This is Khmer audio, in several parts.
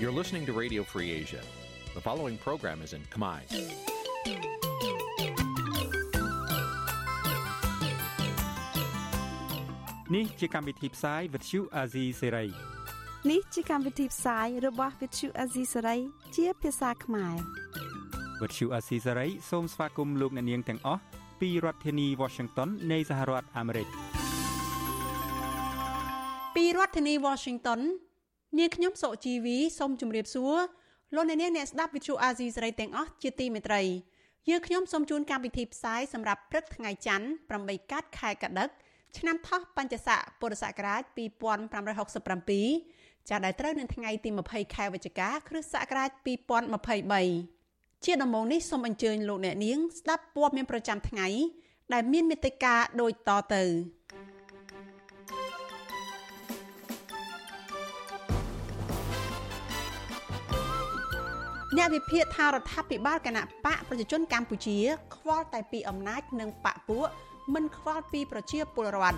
You're listening to Radio Free Asia. The following program is in Khmer. Nǐ ជាកម្មវិធីផ្សាយ Vuthu Azizi Serai នេះជាកម្មវិធីផ្សាយរបស់ Vuthu Azizi Serai ជាភាសាខ្មែរ Vuthu Azizi Serai សូមស្វាគមន៍លោកអ្នកនាងទាំងអស់ពីរដ្ឋធានី Washington នៃសហរដ្ឋអាមេរិកពីរដ្ឋធានី Washington នាងខ្ញុំសុជីវីសូមជម្រាបសួរលោកអ្នកនាងអ្នកស្ដាប់ Vuthu Azizi Serai ទាំងអស់ជាទីមេត្រីយើងខ្ញុំសូមជូនកម្មវិធីផ្សាយសម្រាប់ព្រឹកថ្ងៃច័ន្ទ8កើតខែកដិកឆ្នាំថោះបัญចស័កពុរសករាជ2567ចាប់ដែលត្រូវនៅថ្ងៃទី20ខែវិច្ឆិកាគ្រិស្តសករាជ2023ជាដំបូងនេះសូមអញ្ជើញលោកអ្នកនាងស្ដាប់ព័ត៌មានប្រចាំថ្ងៃដែលមានមេត្តាដូចតទៅ អ្នកវិភាគថារដ្ឋាភិបាលគណៈបកប្រជាជនកម្ពុជា ខ្វល់តែពីអំណាចនិងបកពួកមិនខ្វល់ពីប្រជាពលរដ្ឋ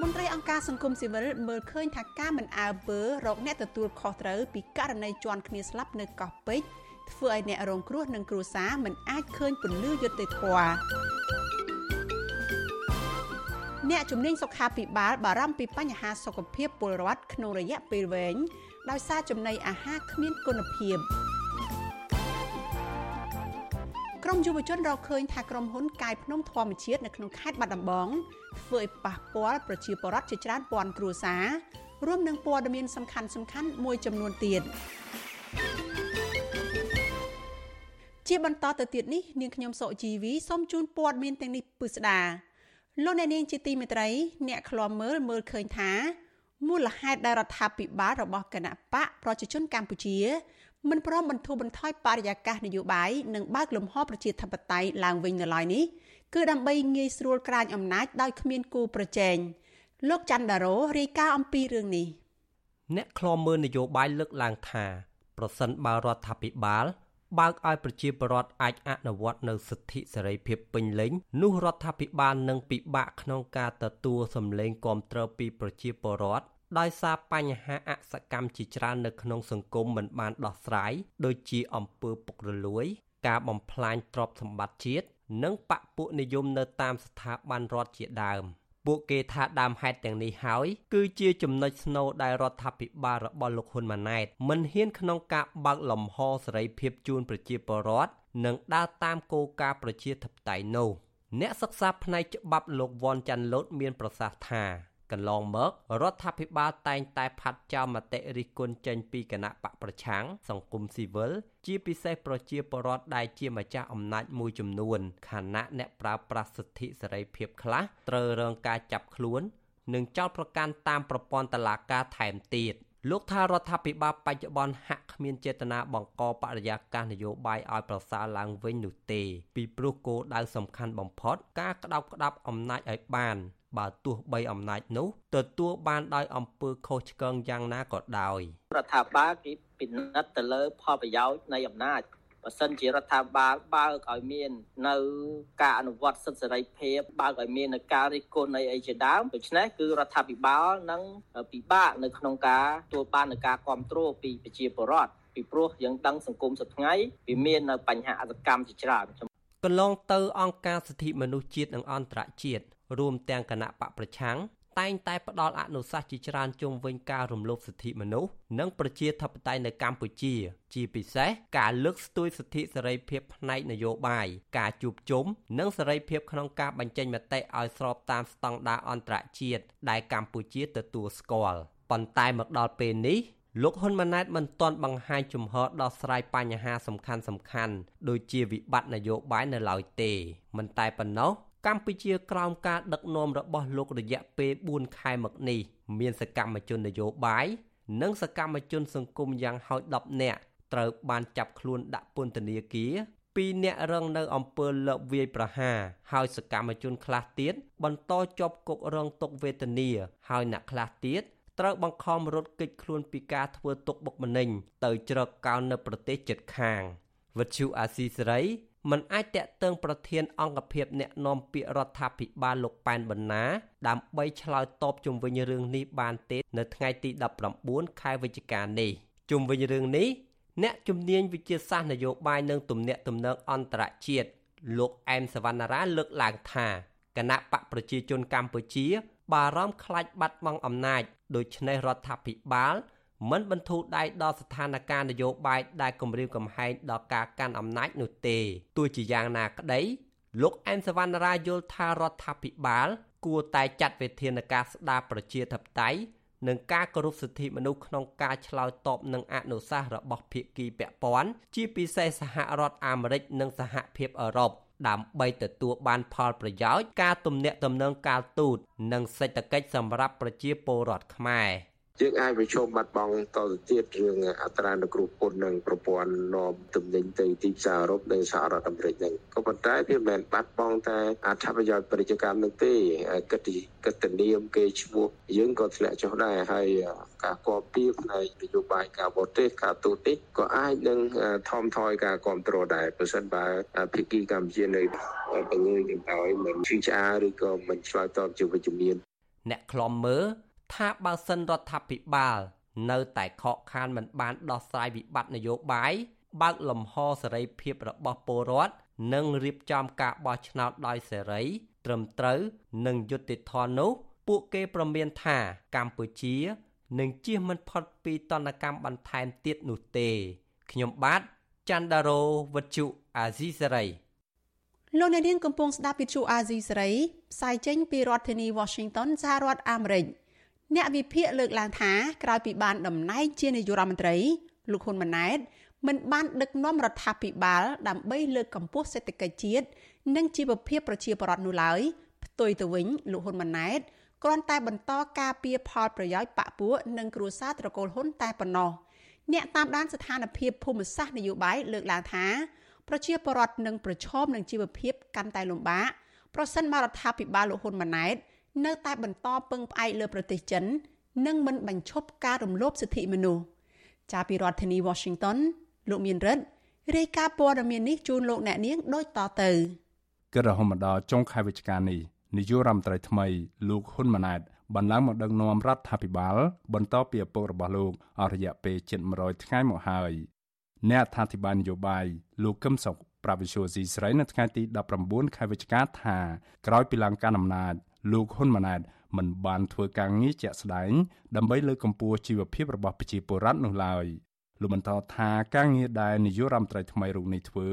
មន្ត្រីអង្គការសង្គមស៊ីវិលមើលឃើញថាការមិនអើពើរកអ្នកទទួលខុសត្រូវពីករណីជន់គ្នាស្លាប់នៅកោះពេជ្រធ្វើឲ្យអ្នករងគ្រោះនិងគ្រួសារមិនអាចឃើញពន្លឺយុត្តិធម៌ អ្នកជំនាញសុខាភិបាលបារម្ភពីបញ្ហាសុខភាពពលរដ្ឋក្នុងរយៈពេលវែងដោយសារចំណីអាហារគ្មានគុណភាពក្រមយុវជនរកឃើញថាក្រុមហ៊ុនកាយភ្នំធម្មជាតិនៅក្នុងខេត្តបាត់ដំបងធ្វើឲ្យប៉ះពាល់ប្រជាពលរដ្ឋជាច្រើនពាន់គ្រួសាររួមនឹងព័ត៌មានសំខាន់សំខាន់មួយចំនួនទៀតជាបន្តទៅទៀតនេះនាងខ្ញុំសុជីវីសូមជូនព័ត៌មានទាំងនេះពិស្ដា លោកអ្នកនាងជាទីមេត្រី អ្នកឃ្លាំមើលមើលឃើញថាមូលហេតុដែលរដ្ឋាភិបាលរបស់គណៈបកប្រជាជនកម្ពុជាមិនព្រមបន្ធូរបន្ថយបរិយាកាសនយោបាយនិងបើកលំហប្រជាធិបតេយ្យឡើងវិញនៅឡើយនេះគឺដើម្បីងាយស្រួលក្រាញអំណាចដោយគ្មានគូប្រជែងលោកច័ន្ទដារ៉ូរាយការណ៍អំពីរឿងនេះអ្នកខ្លមមើលនយោបាយលើកឡើងថាប្រសិនបើរដ្ឋាភិបាល បើកឲ្យប្រជាពលរដ្ឋអាចអនុវត្តនៅសិទ្ធិសេរីភាពពេញលេញនោះរដ្ឋាភិបាលនឹងពិបាកក្នុងការទទួលសម្លេងគាំទ្រពីប្រជាពលរដ្ឋដោយសារបញ្ហាអសកម្មជាច្រើននៅក្នុងសង្គមមិនបានដោះស្រាយដូចជាអំពើពុករលួយ ការបំផ្លាញទ្រព្យសម្បត្តិជាតិនិងបពពួកនិយមនៅតាមស្ថាប័នរដ្ឋជាដើម ពួកគេថាដើមហេតុទាំងនេះហើយគឺជាចំណុចស្នូលដែលរដ្ឋាភិបាលរបស់លោកហ៊ុនម៉ាណែតមិនហ៊ានក្នុងការបើកលំហសេរីភាពជូនប្រជាពលរដ្ឋនិងដើរតាមគោលការណ៍ប្រជាធិបតេយ្យនោះអ្នកសិក្សាផ្នែកច្បាប់លោកវ៉ាន់ចាន់លូតមានប្រសាសន៍ថា កន្លងមករដ្ឋាភិបាលតែងតែផាត់ចោលមតិរិះគន់ចេញពីគណៈបកប្រឆាំងសង្គមស៊ីវិលជាពិសេសប្រជាពលរដ្ឋដែលជាម្ចាស់អំណាចមួយចំនួនខណៈអ្នកប្រើប្រាស់សិទ្ធិសេរីភាពខ្លះត្រូវរងការចាប់ខ្លួននិងចោទប្រកាន់តាមប្រព័ន្ធតុលាការថែមទៀតលោកថារដ្ឋាភិបាលបច្ចុប្បន្នហាក់គ្មានចេតនាបង្កបរិយាកាសនយោបាយឲ្យប្រសើរឡើងវិញនោះទេ ពីព្រោះគោលដៅសំខាន់បំផុត ការក្តោបក្តាប់អំណាចឲ្យបាន បើទោះបីអំណាចនោះទទួលបានដោយអំពើខុសឆ្គងយ៉ាងណាក៏ដោយរដ្ឋាភិបាលគេពិនិត្យទៅលើផលប្រយោជន៍នៃអំណាចបើសិនជារដ្ឋាភិបាលបើកឲ្យមាននៅការអនុវត្តសិទ្ធិសេរីភាពបើកឲ្យមាននៅការរិះគន់អីអីជាដើមដូច្នេះគឺរដ្ឋាភិបាលនឹងពិបាកនៅក្នុងការទទួលបាននៅការគ្រប់គ្រងពីប្រជាពលរដ្ឋពីព្រោះយើងដឹងសង្គមសប្តាហ៍វាមាននៅបញ្ហាអសកម្មជាច្រើនកន្លងទៅអង្គការសិទ្ធិមនុស្សជាតិនិងអន្តរជាតិ រួមទាំងគណៈបកប្រឆាំងតែងតែផ្ដល់អនុសាសន៍ជាច្រើនជុំវិញការរំលោភសិទ្ធិមនុស្សនិងប្រជាធិបតេយ្យនៅកម្ពុជា ជាពិសេសការលើកស្ទួយសិទ្ធិសេរីភាពផ្នែកនយោបាយការជួបជុំនិងសេរីភាពក្នុងការបញ្ចេញមតិឲ្យស្របតាមស្តង់ដារអន្តរជាតិដែលកម្ពុជាទទួលស្គាល់ប៉ុន្តែមកដល់ពេលនេះលោកហ៊ុនម៉ាណែតមិនទាន់បង្ហាញជំហរដោះស្រាយបញ្ហាសំខាន់សំខាន់ដូចជាវិបត្តិនយោបាយនៅឡើយទេមិនតែប៉ុណ្ណោះ កម្ពុជាក្រោមការដឹកនាំរបស់លោករយៈពេល4ខែមកនេះមានសកម្មជននយោបាយនិងសកម្មជនសង្គមយ៉ាងហោច10នាក់ត្រូវបានចាប់ខ្លួនដាក់ពន្ធនាគារពីអ្នករងនៅអំពើលបវាយប្រហារហើយសកម្មជនខ្លះទៀតបន្តជាប់គុករងទុកវេទនាហើយអ្នកខ្លះទៀតត្រូវបង្ខំរត់គេចខ្លួនពីការធ្វើទុកបុកម្នេញទៅជ្រកកោននៅប្រទេសជិតខាងវិទ្យុអាស៊ីសេរី មិនអាចតាក់ទងប្រធានអង្គភិបអ្នកណែនាំពាក្យរដ្ឋាភិបាលលោកប៉ែនបណ្ណាដើម្បីឆ្លើយតបជុំវិញរឿងនេះបានទេនៅថ្ងៃទី19ខែវិច្ឆិកានេះជុំវិញរឿងនេះអ្នកជំនាញវិទ្យាសាស្ត្រនយោបាយនិងទំនាក់ទំនងអន្តរជាតិលោកអែមសវណ្ណារាលើកឡើងថាគណៈបកប្រជាជនកម្ពុជា បារម្ភខ្លាចបាត់បង់អំណាចដូច្នេះរដ្ឋាភិបាល មិនបន្ធូរដៃដល់ស្ថានភាពនយោបាយដែលគម្រាមកំហែងដល់ការកាន់អំណាចនោះទេទោះជាយ៉ាងណាក្តីលោកអែមសវណ្ណារាយល់ថារដ្ឋាភិបាល គួរតែចាត់វិធានការស្ដារប្រជាធិបតេយ្យនិងការគោរពសិទ្ធិមនុស្សក្នុងការឆ្លើយតបនឹងអនុសាសន៍របស់ភាគីពាក់ព័ន្ធជាពិសេសសហរដ្ឋអាមេរិកនិងសហភាពអឺរ៉ុបដើម្បីទទួលបានផលប្រយោជន៍ការទំនាក់ទំនងកាលទូត និងសេដ្ឋកិច្ចសម្រាប់ប្រជាពលរដ្ឋខ្មែរ។ យើងអាចប្រឈមបាត់បង់តទៅទៀតរឿងអត្រានុគ្រោះពន្ធនិងប្រព័ន្ធនាំទំនិញទៅទីផ្សារអឺរ៉ុបនិងសហរដ្ឋអាមេរិកហ្នឹងក៏ប៉ុន្តែវាមិនមែនបាត់បង់តែអត្ថប្រយោជន៍ពាណិជ្ជកម្មនោះទេកិត្តិកិត្តិនាមគេឈ្មោះយើងក៏ធ្លាក់ចុះដែរហើយការគាំពៀផ្នែកនយោបាយការបរទេសការទូតនេះក៏អាចនឹងថមថយការគ្រប់គ្រងដែរប្រសិនបើភាគីកម្ពុជានៅបង្ងើយនឹងឲ្យមិនឈឺឆ្អាលឬក៏មិនឆ្លើយតបជាវិជ្ជមានអ្នកខ្លំមើល ថាបើសិនរដ្ឋាភិបាល នៅតែខកខានមិនបានដោះស្រាយវិបត្តិនយោបាយបើកលំហសេរីភាពរបស់ពលរដ្ឋនិងរៀបចំការបោះឆ្នោតដោយសេរី ត្រឹមត្រូវនិងយុត្តិធម៌នោះ ពួកគេប្រមានថាកម្ពុជានឹងជៀសមិនផុតពីតនកម្មបន្ថែមទៀតនោះទេ ខ្ញុំបាទច័ន្ទដារោវុទ្ធុអាស៊ីសេរីលោកអ្នកនាងកំពុងស្ដាប់វិទ្យុអាស៊ីសេរីផ្សាយចេញពីរដ្ឋធានី Washington សហរដ្ឋអាមេរិក។ អ្នកវិភាគលើកឡើងថាក្រោយពីបានតំណែងជានាយករដ្ឋមន្ត្រីលោកហ៊ុនម៉ាណែតមិនបានដឹកនាំរដ្ឋាភិបាល ដើម្បីលើកកម្ពស់សេដ្ឋកិច្ចជាតិនិងជីវភាពប្រជាពលរដ្ឋនោះឡើយផ្ទុយទៅវិញលោកហ៊ុនម៉ាណែតគ្រាន់តែបន្តការពៀផលប្រយោជន៍បកពួកនិងគ្រួសារត្រកូលហ៊ុនតែប៉ុណ្ណោះអ្នកតាមដានស្ថានភាពភូមិសាស្ត្រនយោបាយលើកឡើងថាប្រជាពលរដ្ឋនឹងប្រឈមនឹងជីវភាពកាន់តែលំបាកប្រសិនបើរដ្ឋាភិបាលលោកហ៊ុនម៉ាណែត នៅតែបន្តពឹងផ្អែកលើប្រទេសចិន និងមិនបញ្ឈប់ការរំលោភសិទ្ធិមនុស្សចាប់ពីរដ្ឋធានី Washington លោកមានរិទ្ធរាយការណ៍ព័ត៌មាននេះជូនលោកអ្នកនាងដូចតទៅគិតរហូតមកដល់ចុងខែវិច្ឆិកានេះនាយករដ្ឋមន្ត្រីថ្មីលោកហ៊ុនម៉ាណែតបានឡើងមកដឹកនាំរដ្ឋាភិបាល បន្តពីឪពុករបស់លោកអស់រយៈពេលជិត100ថ្ងៃមកហើយអ្នកអធិបាលនយោបាយលោកកឹមសុខប្រាវិសុយស៊ីស្រីនៅថ្ងៃទី19ខែវិច្ឆិកាថាក្រោយពីឡើងកាន់អំណាច លោកហ៊ុនម៉ាណែតមិនបានធ្វើការងារជាក់ស្ដែងដើម្បីលើកកម្ពស់ជីវភាពរបស់ប្រជាពលរដ្ឋនោះឡើយលោកបន្តថាការងារដែលនាយករដ្ឋមន្ត្រីថ្មីរូបនេះធ្វើ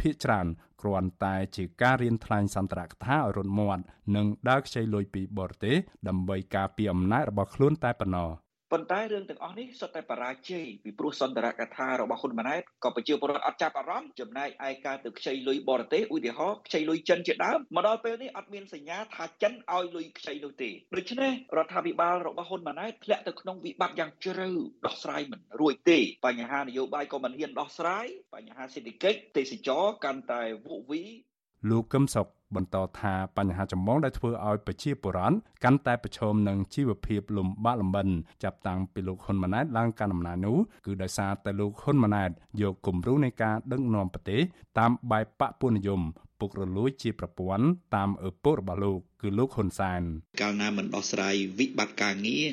ភាកច្រើនគ្រាន់តែជាការរៀនថ្លែងសន្ទរកថាឲ្យរត់មាត់និងដើរខ្ចីលុយពីបរទេសដើម្បីការពារអំណាចរបស់ខ្លួនតែប៉ុណ្ណោះ ប៉ុន្តែរឿងទាំងអស់នេះសុទ្ធតែបរាជ័យពីព្រោះសន្ទរកថារបស់ហ៊ុនម៉ាណែតក៏ប្រជាពលរដ្ឋអត់ចាប់អារម្មណ៍ចំណែកឯការទៅខ្ចីលុយបរទេសឧទាហរណ៍ខ្ចីលុយចិនជាដើមមកដល់ពេលនេះអត់មានសញ្ញាថាចិនឲ្យលុយខ្ចីនោះទេដូច្នេះរដ្ឋាភិបាលរបស់ហ៊ុនម៉ាណែតធ្លាក់ទៅក្នុងវិបត្តិយ៉ាងជ្រៅដោះស្រាយមិនរួចទេបញ្ហានយោបាយក៏មិនហ៊ានដោះស្រាយបញ្ហាសេដ្ឋកិច្ចទេសចរកាន់តែវក់វី លោកកឹមសុខបន្តថាបញ្ហាចម្បងដែលធ្វើឲ្យប្រជាពលរដ្ឋកាន់តែប្រឈមនឹងជីវភាពលំបាកលំបិនចាប់តាំងពីលោកហ៊ុនម៉ាណែតឡើងកាន់អំណាចនោះគឺដោយសារតែលោកហ៊ុនម៉ាណែតយកគំរូនៃការដឹកនាំប្រទេសតាមបែបបពុនិយមពុករលួយជាប្រព័ន្ធតាមឪពុករបស់លោកគឺលោកហ៊ុនសានកាលណាមិនដោះស្រាយវិបត្តិការងារ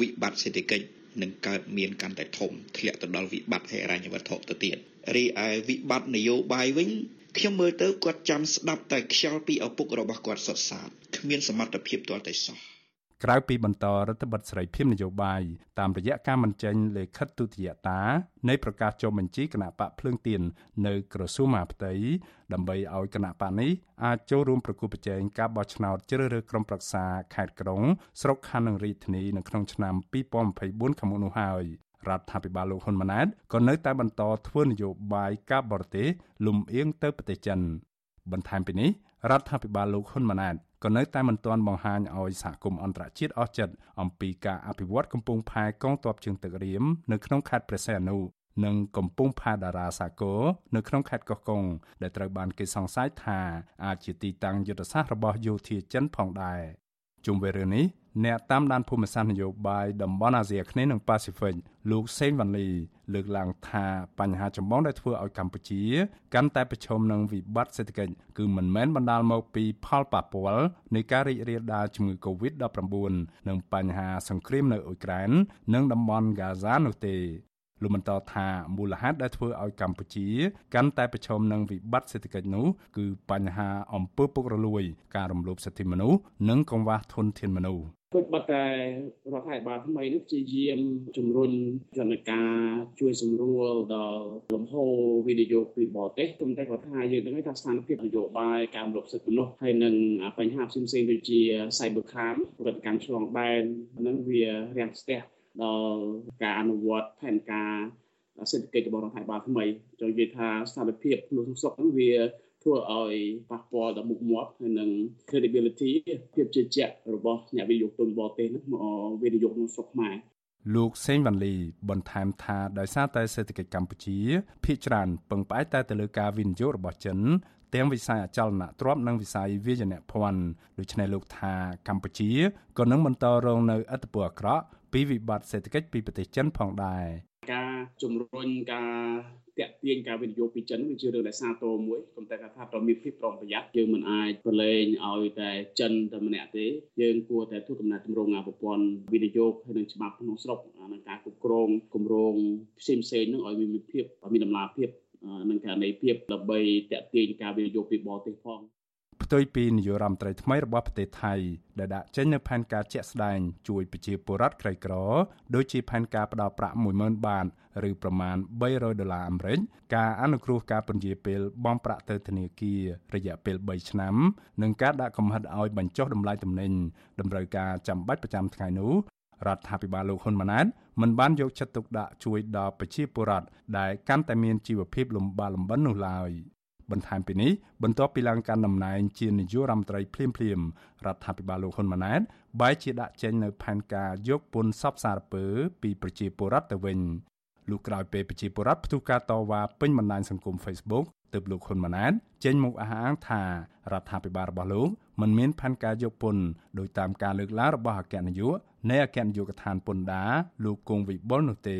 វិបត្តិសេដ្ឋកិច្ចនឹងកើតមានកាន់តែធំធ្លាក់ទៅដល់វិបត្តិហិរញ្ញវត្ថុទៅទៀតរីឯវិបត្តិនយោបាយវិញ ខ្ញុំមើលទៅគាត់ចាំស្ដាប់តែខ្យល់ពីឪពុករបស់គាត់សុទ្ធសាធគ្មានសមត្ថភាពទាល់តែសោះក្រៅពីបន្តរដ្ឋបတ်សេរីភាពនយោបាយតាមរយៈការបញ្ចេញលេខិតទុតិយតានៃប្រកាសចុះបញ្ជីគណៈបកភ្លើងទៀននៅក្រសួងមហាផ្ទៃដើម្បីឲ្យគណៈបកនេះអាចចូលរួមប្រគល់ប្រជែងការបោះឆ្នោតជ្រើសរើសក្រុមប្រឹក្សាខេត្តក្រុងស្រុកខណ្ឌនិងរាជធានីនៅក្នុងឆ្នាំ2024ខាងមុខនោះហើយ រដ្ឋាភិបាលលោកហ៊ុនម៉ាណែតក៏នៅតែបន្តធ្វើនយោបាយការបរទេសលំអៀងទៅប្រទេសចិនបន្ថែមពីនេះរដ្ឋាភិបាលលោកហ៊ុនម៉ាណែតក៏នៅតែមិនទាន់បង្ហាញឲ្យសហគមន៍អន្តរជាតិអស់ចិត្តអំពីការអភិវឌ្ឍកំពង់ផែកងទ័ពជើងទឹករៀមនៅក្នុងខេត្តព្រះសីហនុនិងកំពង់ផែតារាសាគរនៅក្នុងខេត្តកោះកុងដែលត្រូវបានគេសង្ស័យថាអាចជាទីតាំងយុទ្ធសាស្ត្ររបស់យោធាចិនផងដែរជុំវិញរឿងនេះ អ្នកតាមដានភូមិសាស្ត្រនយោបាយតំបន់អាស៊ីអាគ្នេយ៍និងប៉ាស៊ីហ្វិកលោកសេងវ៉ាន់លីលើកឡើងថាបញ្ហាចម្បងដែលធ្វើឲ្យកម្ពុជាកាន់តែប្រឈមនឹងវិបត្តិសេដ្ឋកិច្ចគឺមិនមែនបណ្ដាលមកពីផលប៉ះពាល់នៃការរីករាលដាលជំងឺ Covid-19 និងបញ្ហាសង្គ្រាមនៅអ៊ុយក្រែននិងតំបន់ហ្គាហ្សានោះទេ លោកបន្តថាមូលហេតុដែលធ្វើឲ្យកម្ពុជាកាន់តែប្រឈមនឹងវិបត្តិសេដ្ឋកិច្ចនោះគឺបញ្ហាអំពើពុករលួយ ការរំលោភសិទ្ធិមនុស្សនិងកង្វះធនធានមនុស្សគិតបើតែរដ្ឋាភិបាលថ្មីនេះព្យាយាមជំរុញយន្តការជួយសម្រួលដល់លំហូរវិនិយោគពីបរទេសទុំតែគាត់ថាយើងនឹងថាស្ថានភាពនយោបាយការរំលោភសិទ្ធិមនុស្សហើយនឹងបញ្ហាផ្សេងៗដូចជា cyber crime ប្រតិកម្មឆ្លងដែននឹងវារាំងស្ទះ ដល់ការអនុវត្តផែនការសេដ្ឋកិច្ចរបស់រដ្ឋាភិបាលថ្មីចង់និយាយថាស្ថានភាពក្នុងសុខហ្នឹងវាធ្វើឲ្យប៉ះពាល់ដល់មុខមាត់ហើយនឹង credibility ភាពជឿជាក់របស់អ្នកវិនិយោគទុនបរទេសហ្នឹងមកវិនិយោគក្នុងស្រុកខ្មែរលោកសេងវ៉ាន់លីបន្ថែមថាដោយសារតែសេដ្ឋកិច្ចកម្ពុជាភាគច្រើនពឹងផ្អែកតែទៅលើការវិនិយោគរបស់ចិនទាំងវិស័យអចលនទ្រព្យនិងវិស័យវាយនភ័ណ្ឌដូច្នេះលោកថាកម្ពុជាក៏នឹងបន្តរងនៅឥទ្ធិពលអាក្រក់ ពីវិបត្តិសេដ្ឋកិច្ចពីប្រទេសចិនផងដែរការជំរុញការតាក់ទាញការវិនិយោគពីចិនវាជារឿងដែលសាទរមួយប៉ុន្តែគាត់ថាត្រូវមានភាពប្រុងប្រយ័ត្នយើងមិនអាចប្រឡែងឲ្យតែចិនតែម្នាក់ទេយើងគួរតែធ្វើកំណត់ទម្រង់ប្រព័ន្ធវិនិយោគហើយនឹងច្បាប់ក្នុងស្រុកនិងការគ្រប់គ្រងគម្រោងផ្សេងផ្សេងនឹងឲ្យមានភាពមានតម្លាភាពនិងករណីភាពដើម្បីតាក់ទាញការវិនិយោគពីបរទេសផង ផ្ទុយពីនយោបាយរដ្ឋមន្ត្រីថ្មីរបស់ប្រទេសថៃដែលដាក់ចេញនូវផែនការជាក់ស្ដែងជួយប្រជាពលរដ្ឋក្រីក្រដូចជាផែនការផ្ដល់ប្រាក់10000បាតឬប្រមាណ300ដុល្លារអាមេរិកការអនុគ្រោះការពន្យាពេលបង់ប្រាក់ទៅធនាគាររយៈពេល3ឆ្នាំនិងការដាក់កំហិតឲ្យបញ្ចុះតម្លៃទំនិញតម្រូវការចាំបាច់ប្រចាំថ្ងៃនោះរដ្ឋាភិបាលលោកហ៊ុនម៉ាណែតមិនបានយកចិត្តទុកដាក់ជួយដល់ប្រជាពលរដ្ឋដែលកាន់តែមានជីវភាពលំបាកលំបិននោះឡើយ បន្ថែមពីនេះបន្ទាប់ពីឡើងកាន់តំណែងជានាយករដ្ឋមន្ត្រីភ្លាមភ្លាមរដ្ឋាភិបាលលោកហ៊ុនម៉ាណែតបែរជាដាក់ចេញនៅផែនការយកពន្ធសពសារពើពីប្រជាពលរដ្ឋទៅវិញលុះក្រោយពេលប្រជាពលរដ្ឋផ្ទុះការតវ៉ាពេញបណ្ដាញសង្គម Facebook ទើបលោកហ៊ុនម៉ាណែតចេញមកអះអាងថារដ្ឋាភិបាលរបស់លោកមិនមានផែនការយកពន្ធដោយតាមការលើកឡើងរបស់អគ្គនាយកនៃអគ្គនាយកដ្ឋានពន្ធដារលោកគង់វិបុលនោះទេ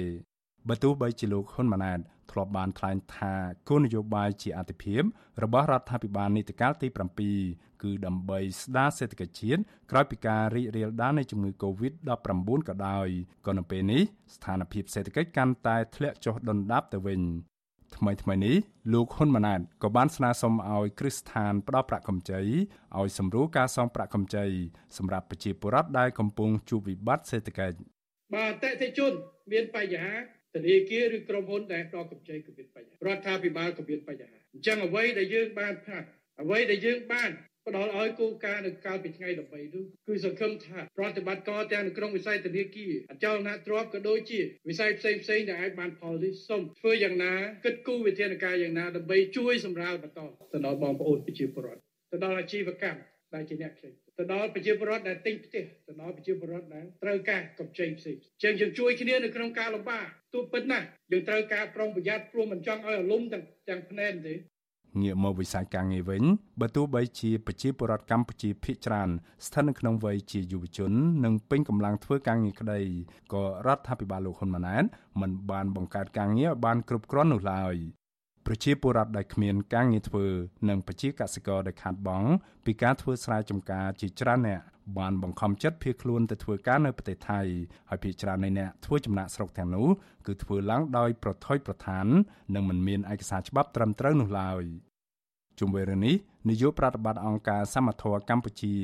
បើទោះបីជាលោកហ៊ុនម៉ាណែត ធ្លាប់បានថ្លែងថាគោលនយោបាយជាអតិភិបរបស់រដ្ឋាភិបាលនីតិកាលទី7គឺដើម្បីស្ដារសេដ្ឋកិច្ចជាតិក្រោយពីការរីករាលដាលនៃជំងឺ Covid-19 ក៏ដោយក៏នៅពេលនេះស្ថានភាពសេដ្ឋកិច្ចកាន់តែធ្លាក់ចុះដុនដាបទៅវិញថ្មីថ្មីនេះលោកហ៊ុនម៉ាណែតក៏បានស្នើសុំឲ្យគ្រឹះស្ថានផ្ដល់ប្រាក់កម្ចីឲ្យសម្រួលការសងប្រាក់កម្ចីសម្រាប់ប្រជាពលរដ្ឋដែលកំពុងជួបវិបត្តិសេដ្ឋកិច្ចបាទអតិថិជនមានបញ្ហា ធនាគារឬក្រុមហ៊ុនដែលផ្ដល់កម្ចីក៏មានបញ្ហារដ្ឋាភិបាលក៏មានបញ្ហាអញ្ចឹងអ្វីដែលយើងបានផាត់អ្វីដែលយើងបានផ្ដល់ឲ្យគោលការណ៍នៅកាលពីថ្ងៃ13នោះគឺសង្ឃឹមថាប្រតិបត្តិការទាំងនៅក្នុងវិស័យធនាគារអចលនទ្រព្យក៏ដូចជាវិស័យផ្សេងផ្សេងដែលអាចបានផលនេះសូមធ្វើយ៉ាងណាគិតគូរវិធានការយ៉ាងណាដើម្បីជួយសម្រាលបន្តទៅដល់បងប្អូនប្រជាពលរដ្ឋទៅដល់អាជីវកម្មដែលជាអ្នកផ្សេងទៅដល់ប្រជាពលរដ្ឋដែលទិញផ្ទះទៅដល់ប្រជាពលរដ្ឋដែលត្រូវការកម្ចីផ្សេងចឹងយើងជួយគ្នានៅក្នុងការលំបាក ទោះពិតណាស់យើងត្រូវការប្រុងប្រយ័ត្នព្រោះមិនចង់ឲ្យអាលុំទាំងទាំងភ្នែនទេងាកមកវិស័យការងារវិញបើទោះបីជាប្រជាពលរដ្ឋកម្ពុជាភាគច្រើនស្ថិតនៅក្នុងវ័យជាយុវជន និងពេញកម្លាំងធ្វើការងារក្តីក៏រដ្ឋាភិបាលលោកហ៊ុនម៉ាណែតមិនបានបង្កើតការងារឲ្យបានគ្រប់គ្រាន់នោះឡើយប្រជាពលរដ្ឋដែលគ្មានការងារធ្វើនិងប្រជាកសិករដែលខាតបង់ពីការធ្វើស្រែចម្ការជាច្រើនអ្នក បានបង្ខំចិត្តភៀសខ្លួនទៅធ្វើការនៅប្រទេសថៃហើយភាគច្រើននៃអ្នកធ្វើចំណាក់ស្រុកទាំងនោះគឺធ្វើឡើងដោយប្រថុយប្រថាននិងមិនមានឯកសារច្បាប់ត្រឹមត្រូវនោះឡើយជុំវិញរឿងនេះនាយកប្រតិបត្តិអង្គការសមត្ថៈកម្ពុជា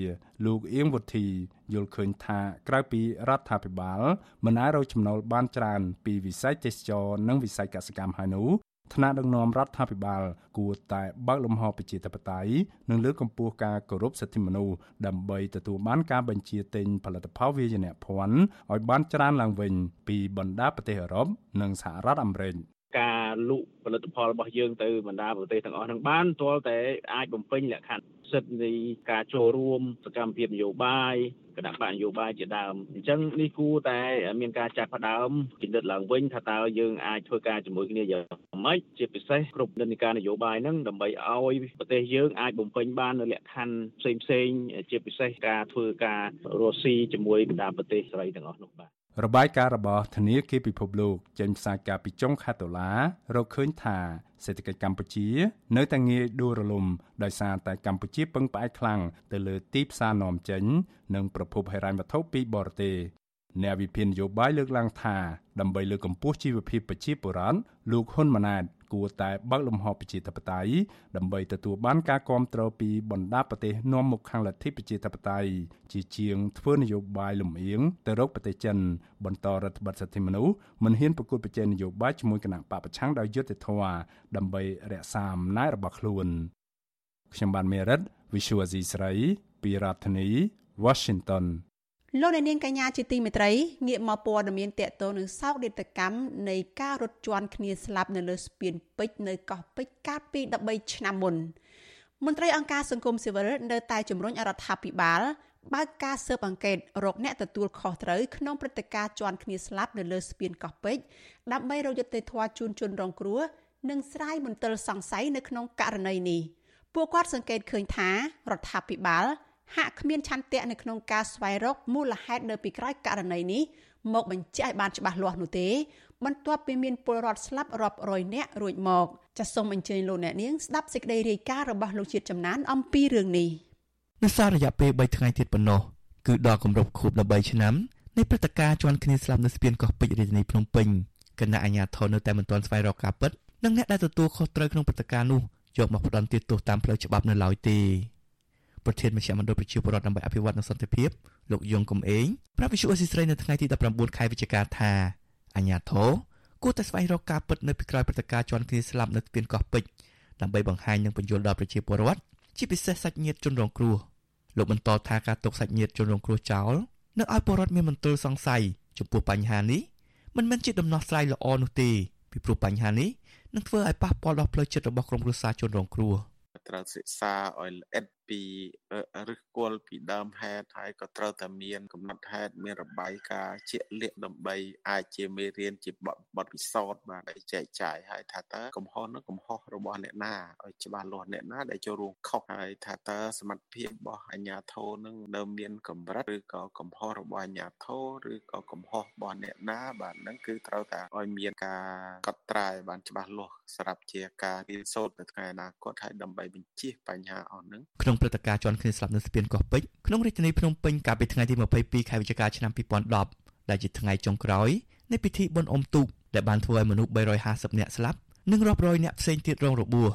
លោកអៀងវុធីយល់ឃើញថាក្រៅពីរដ្ឋាភិបាលមិនអាចរកចំណូលបានច្រើនពីវិស័យទេសចរនិងវិស័យកសិកម្មហើយនោះ ថ្នាក់ដឹកនាំរដ្ឋាភិបាល គួរតែបើកលំហប្រជាធិបតេយ្យនិងលើកកម្ពស់ការគោរពសិទ្ធិមនុស្សដើម្បីទទួលបានការបញ្ជាទិញផលិតផលវាយនភ័ណ្ឌឲ្យបានច្រើនឡើងវិញ ពីបណ្ដាប្រទេសអឺរ៉ុបនិងសហរដ្ឋអាមេរិកការលក់ផលិតផលរបស់យើងទៅបណ្ដាប្រទេសទាំងអស់នឹងបានទាល់តែអាចបំពេញលក្ខខណ្ឌ សិទ្ធិនៃការចូលរួមសកម្មភាពនយោបាយគណៈបកនយោបាយជាដើមអញ្ចឹងនេះគួរតែមានការចាប់ផ្ដើមពិនិត្យឡើងវិញថាតើយើងអាចធ្វើការជាមួយគ្នាយ៉ាងម៉េចជាពិសេសគ្រប់និន្នាការនយោបាយហ្នឹងដើម្បីឲ្យប្រទេសយើងអាចបំពេញបាននៅលក្ខខណ្ឌផ្សេងផ្សេងជាពិសេសការធ្វើការរស់ស៊ីជាមួយបណ្ដាប្រទេសសេរីទាំងអស់នោះបាទ របាយការណ៍របស់ធនាគារពិភពលោកចេញផ្សាយកាលពីចុងខែតុលារកឃើញថាសេដ្ឋកិច្ចកម្ពុជា នៅតែងាយដួលរលំដោយសារតែកម្ពុជាពឹងផ្អែកខ្លាំងទៅលើទីផ្សារនាំចេញ និងប្រភពហិរញ្ញវត្ថុពីបរទេសអ្នកវិភាគនយោបាយលើកឡើងថាដើម្បីលើកកម្ពស់ជីវភាពប្រជាពលរដ្ឋលោកហ៊ុនម៉ាណែត គួរតែបើកលំហប្រជាធិបតេយ្យដើម្បីទទួលបានការគ្រប់គ្រងពីបណ្ដាប្រទេសនាំមុខខាងលទ្ធិប្រជាធិបតេយ្យជាជាងធ្វើនយោបាយលំអៀងទៅរកប្រទេសចិនបន្តរដ្ឋបတ်សិទ្ធិមនុស្សមិនហ៊ានប្រកួតប្រជែងនយោបាយជាមួយគណៈបកប្រឆាំងដោយយុត្តិធម៌ដើម្បីរក្សាអំណាចរបស់ខ្លួនខ្ញុំបានមេរិត Visual Asia ស្រីពីរដ្ឋធានី Washington លោកអ្នកនាងកញ្ញាជាទីមេត្រីងាកមកព័ត៌មានតកតនឹងសោកនាដកម្មនៃការរត់ជន់គ្នាស្លាប់នៅលើស្ពានពេជ្រនៅកោះពេជ្រកាលពី13ឆ្នាំមុនមន្ត្រីអង្គការសង្គមស៊ីវិលនៅតែជំរុញរដ្ឋាភិបាលបើកការស៊ើបអង្កេតរកអ្នកទទួលខុសត្រូវក្នុងព្រឹត្តិការណ៍ជន់គ្នាស្លាប់នៅលើស្ពានកោះពេជ្រដើម្បីរកយុត្តិធម៌ជូនជនរងគ្រោះនិងស្រាយមន្ទិលសង្ស័យនៅក្នុងករណីនេះពួកគាត់សង្កេតឃើញថារដ្ឋាភិបាល ហាក់គ្មានឆន្ទៈនៅក្នុងការស្វែងរកមូលហេតុនៅពីក្រោយករណីនេះមកបញ្ជាក់ឲ្យបានច្បាស់លាស់នោះទេ បន្ទាប់ពីមានពលរដ្ឋស្លាប់រាប់រយនាក់រួចមកចាសសូមអញ្ជើញលោកអ្នកនាងស្ដាប់សេចក្តីរាយការណ៍របស់លោកជាតិចំណានអំពីរឿងនេះនៅសាររយៈពេល3ថ្ងៃទៀតប៉ុណ្ណោះគឺដល់គម្រប់ខួប13ឆ្នាំនៃព្រឹត្តិការណ៍ជន់គ្នាស្លាប់នៅស្ពានកោះពេជ្ររាជធានីភ្នំពេញគណៈអាជ្ញាធរនៅតែមិនទាន់ស្វែងរកការពិតនិងអ្នកដែលទទួលខុសត្រូវក្នុងព្រឹត្តិការណ៍នោះយកមកផ្ដន់ទោសតាមផ្លូវច្បាប់នៅឡើយទេ ប្រធានមជ្ឈមណ្ឌលប្រជាពលរដ្ឋដើម្បីអភិវឌ្ឍនិងសន្តិភាពលោកយងកំឯងប្រាប់វិសុអេស៊ីស្រីនៅថ្ងៃទី19ខែវិច្ឆិកាថាអញ្ញាធរគួរតែស្វែងរកការពិតនៅពីក្រោយព្រឹត្តិការណ៍ជន់គ្នាស្លាប់នៅស្ពានកោះពេជ្រដើម្បីបង្ហាញនិងបញ្យល់ដល់ប្រជាពលរដ្ឋជាពិសេសសាច់ញាតិជនរងគ្រោះលោកបន្តថាការទុកសាច់ញាតិជនរងគ្រោះចោលនឹងឲ្យពលរដ្ឋមានមន្ទិលសង្ស័យចំពោះបញ្ហានេះមិនមែនជាដំណោះស្រាយល្អនោះទេពីព្រោះបញ្ហានេះនឹងធ្វើឲ្យប៉ះពាល់ដល់ផ្លូវចិត្តរបស់ក្រុមគ្រួសារជនរងគ្រោះត្រូវសិក្សាឲ្យល្អិត ពីឫសគល់ពីដើមហេតុហើយក៏ត្រូវតែមានកំណត់ហេតុមានរបាយការណ៍ជាក់លាក់ដើម្បីអាចជាមេរៀនជាបទពិសោធន៍បាទឲ្យចែកចាយហើយថាតើកំហុសនោះកំហុសរបស់អ្នកណាឲ្យច្បាស់លាស់អ្នកណាដែលចូលរួមខុសហើយថាតើសមត្ថភាពរបស់អាជ្ញាធរនឹងនៅមានកម្រិតឬក៏កំហុសរបស់អាជ្ញាធរឬក៏កំហុសរបស់អ្នកណាបាទហ្នឹងគឺត្រូវតែឲ្យមានការកត់ត្រាបានច្បាស់លាស់សម្រាប់ជាការរៀនសូត្រនៅថ្ងៃអនាគតហើយដើម្បីបញ្ជៀសបញ្ហាអស់ហ្នឹងក្នុងព្រឹត្តិការណ៍ជាន់គ្នាស្លាប់នៅស្ពានកោះពេជ្រក្នុងរាជធានីភ្នំពេញកាលពីថ្ងៃទី22ខែវិច្ឆិកាឆ្នាំ2010ដែលជាថ្ងៃចុងក្រោយនៃពិធីបុណ្យអុំទូកដែលបានធ្វើឲ្យមនុស្ស350នាក់ស្លាប់និងរាប់រយនាក់ផ្សេងទៀតរងរបួស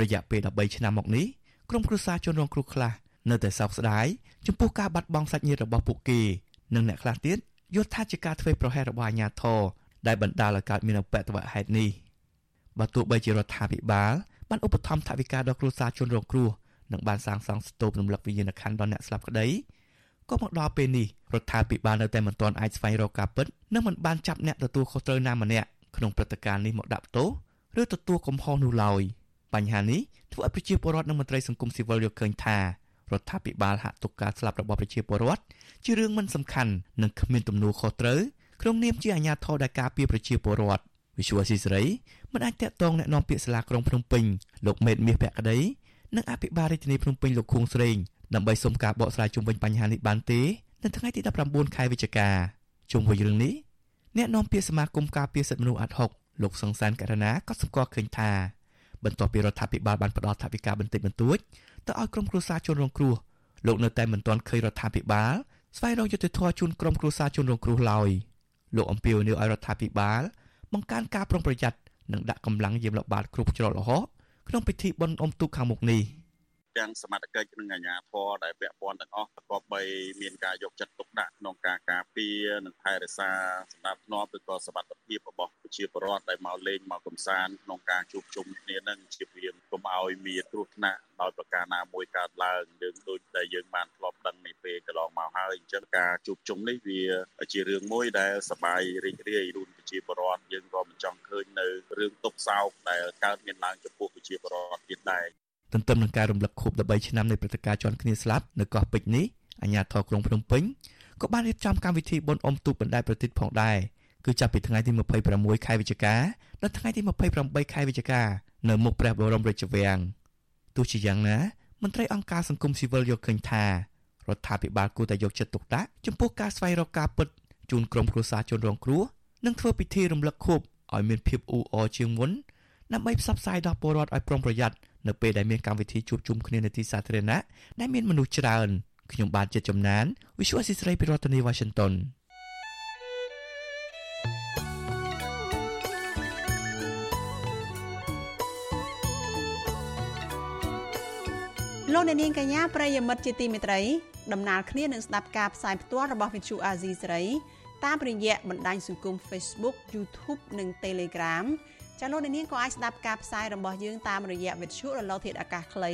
រយៈពេល13ឆ្នាំមកនេះក្រុមគ្រួសារជនរងគ្រោះខ្លះនៅតែសោកស្ដាយចំពោះការបាត់បង់សាច់ញាតិរបស់ពួកគេនិងអ្នកខ្លះទៀតយល់ថាជាការធ្វើប្រហែសរបស់អាជ្ញាធរដែលបណ្ដាលឲ្យកើតមានអបតវហេតុនេះបើទោះបីជារដ្ឋាភិបាលបានឧបត្ថម្ភថវិកាដល់គ្រួសារជនរងគ្រោះ និងបានសាងសង់ស្ទូបរំលឹកវិញ្ញាណក្ខន្ធដល់អ្នកស្លាប់ក្តីក៏មកដល់ពេលនេះរដ្ឋាភិបាលនៅតែមិនទាន់អាចស្វែងរកការពិតនិងមិនបានចាប់អ្នកទទួលខុសត្រូវណាម្នាក់ក្នុងព្រឹត្តិការណ៍នេះមកដាក់ទោសឬទទួលកំហុសនោះឡើយបញ្ហានេះធ្វើឲ្យប្រជាពលរដ្ឋនិងមន្ត្រីសង្គមស៊ីវិលយល់ឃើញថារដ្ឋាភិបាលហាក់ទុកការស្លាប់របស់ប្រជាពលរដ្ឋជារឿងមិនសំខាន់និងគ្មានទំនួលខុសត្រូវក្នុងនាមជាអាជ្ញាធរដែលការពារប្រជាពលរដ្ឋវិសុវស៊ីសេរីមិនអាចតាក់ទងแนะនាំពាក្យសាលាក្រុងភ្នំពេញលោកមេតមាសភក្តី និងអភិបាលរាជធានីភ្នំពេញលោកខួងស្រេងដើម្បីសុំការបកស្រាយជុំវិញបញ្ហានេះបានទេនៅថ្ងៃទី19ខែវិច្ឆិកាជុំវិញរឿងនេះអ្នកនាំពាក្យសមាគមការពារសិទ្ធិមនុស្សអាត់ហុកលោកសង្សានករណាក៏សម្គាល់ឃើញថាបន្ទាប់ពីរដ្ឋាភិបាលបានផ្តល់ថវិកាបន្តិចបន្តួចទៅឲ្យក្រុមគ្រួសារជនរងគ្រោះលោកនៅតែមិនទាន់ឃើញរដ្ឋាភិបាលស្វែងរកយុត្តិធម៌ជូនក្រុមគ្រួសារជនរងគ្រោះឡើយលោកអំពាវនាវឲ្យរដ្ឋាភិបាលបង្កើនការប្រុងប្រយ័ត្ននិងដាក់កម្លាំងយាមល្បាតគ្រប់ច្រកល្ហ កក្នុងពិធីបុណ្យអុំទូកខាងមុខនេះ ទាំងសមត្ថកិច្ចនិងអាជ្ញាធរដែលពាក់ព័ន្ធទាំងអស់ប្រកបបីមានការយកចិត្តទុកដាក់ក្នុងការការពារនិងថែរក្សាសម្ដាប់ធ្នាប់ឬក៏សុខភាពរបស់ប្រជាពលរដ្ឋដែលមកលេងមកកំសាន្តក្នុងការជួបជុំគ្នានឹងជាព្រាមកុំឲ្យមានគ្រោះថ្នាក់ដោយប្រការណាមួយកើតឡើងយើងដូចដែលយើងបានធ្លាប់ដឹងនេះពេលកន្លងមកហើយអញ្ចឹងការជួបជុំនេះវាជារឿងមួយដែលសប្បាយរីករាយរួមប្រជាពលរដ្ឋយើងក៏មិនចង់ឃើញនៅរឿងទុកសោកដែលកើតមានឡើងចំពោះប្រជាពលរដ្ឋទៀតដែរ ទន្ទឹមនឹងការរំលឹកខួប13ឆ្នាំនៃព្រឹត្តិការណ៍ជន់គ្នាស្លាប់នៅកោះពេជ្រនេះអាជ្ញាធរក្រុងភ្នំពេញក៏បានរៀបចំកម្មវិធីបុណ្យអុំទូកបណ្ដែតប្រទីបផងដែរគឺចាប់ពីថ្ងៃទី26ខែវិច្ឆិកាដល់ថ្ងៃទី28ខែវិច្ឆិកានៅមុខព្រះបរមរាជវាំងទោះជាយ៉ាងណាមន្ត្រីអង្គការសង្គមស៊ីវិលយល់ឃើញថារដ្ឋាភិបាលគួរតែយកចិត្តទុកដាក់ចំពោះការស្វែងរកការពិតជូនក្រុមគ្រួសារជនរងគ្រោះនិងធ្វើពិធីរំលឹកខួបឲ្យមានភាពអ៊ូអរជាងមុនដើម្បីផ្សព្វផ្សាយដល់ពលរដ្ឋឲ្យប្រុងប្រយ័ត្ន នៅពេលដែលមានកម្មវិធីជួបជុំគ្នានៅទីសាធារណៈដែលមានមនុស្សច្រើនខ្ញុំបាទជាចំណាន Visual Assisray ពីរដ្ឋធានី Washington លោកអ្នកនាងកញ្ញាប្រិយមិត្តជាទីមេត្រីដំណើរគ្នានឹងស្ដាប់ការផ្សាយផ្ទាល់របស់ Vithu Azizi សេរីតាមរយៈបណ្ដាញសង្គម Facebook YouTube និង Telegram ចាលោកអ្នកនាងក៏អាចស្ដាប់ការផ្សាយរបស់យើងតាមរយៈវិទ្យុរលកធាតុអាកាសខ្លី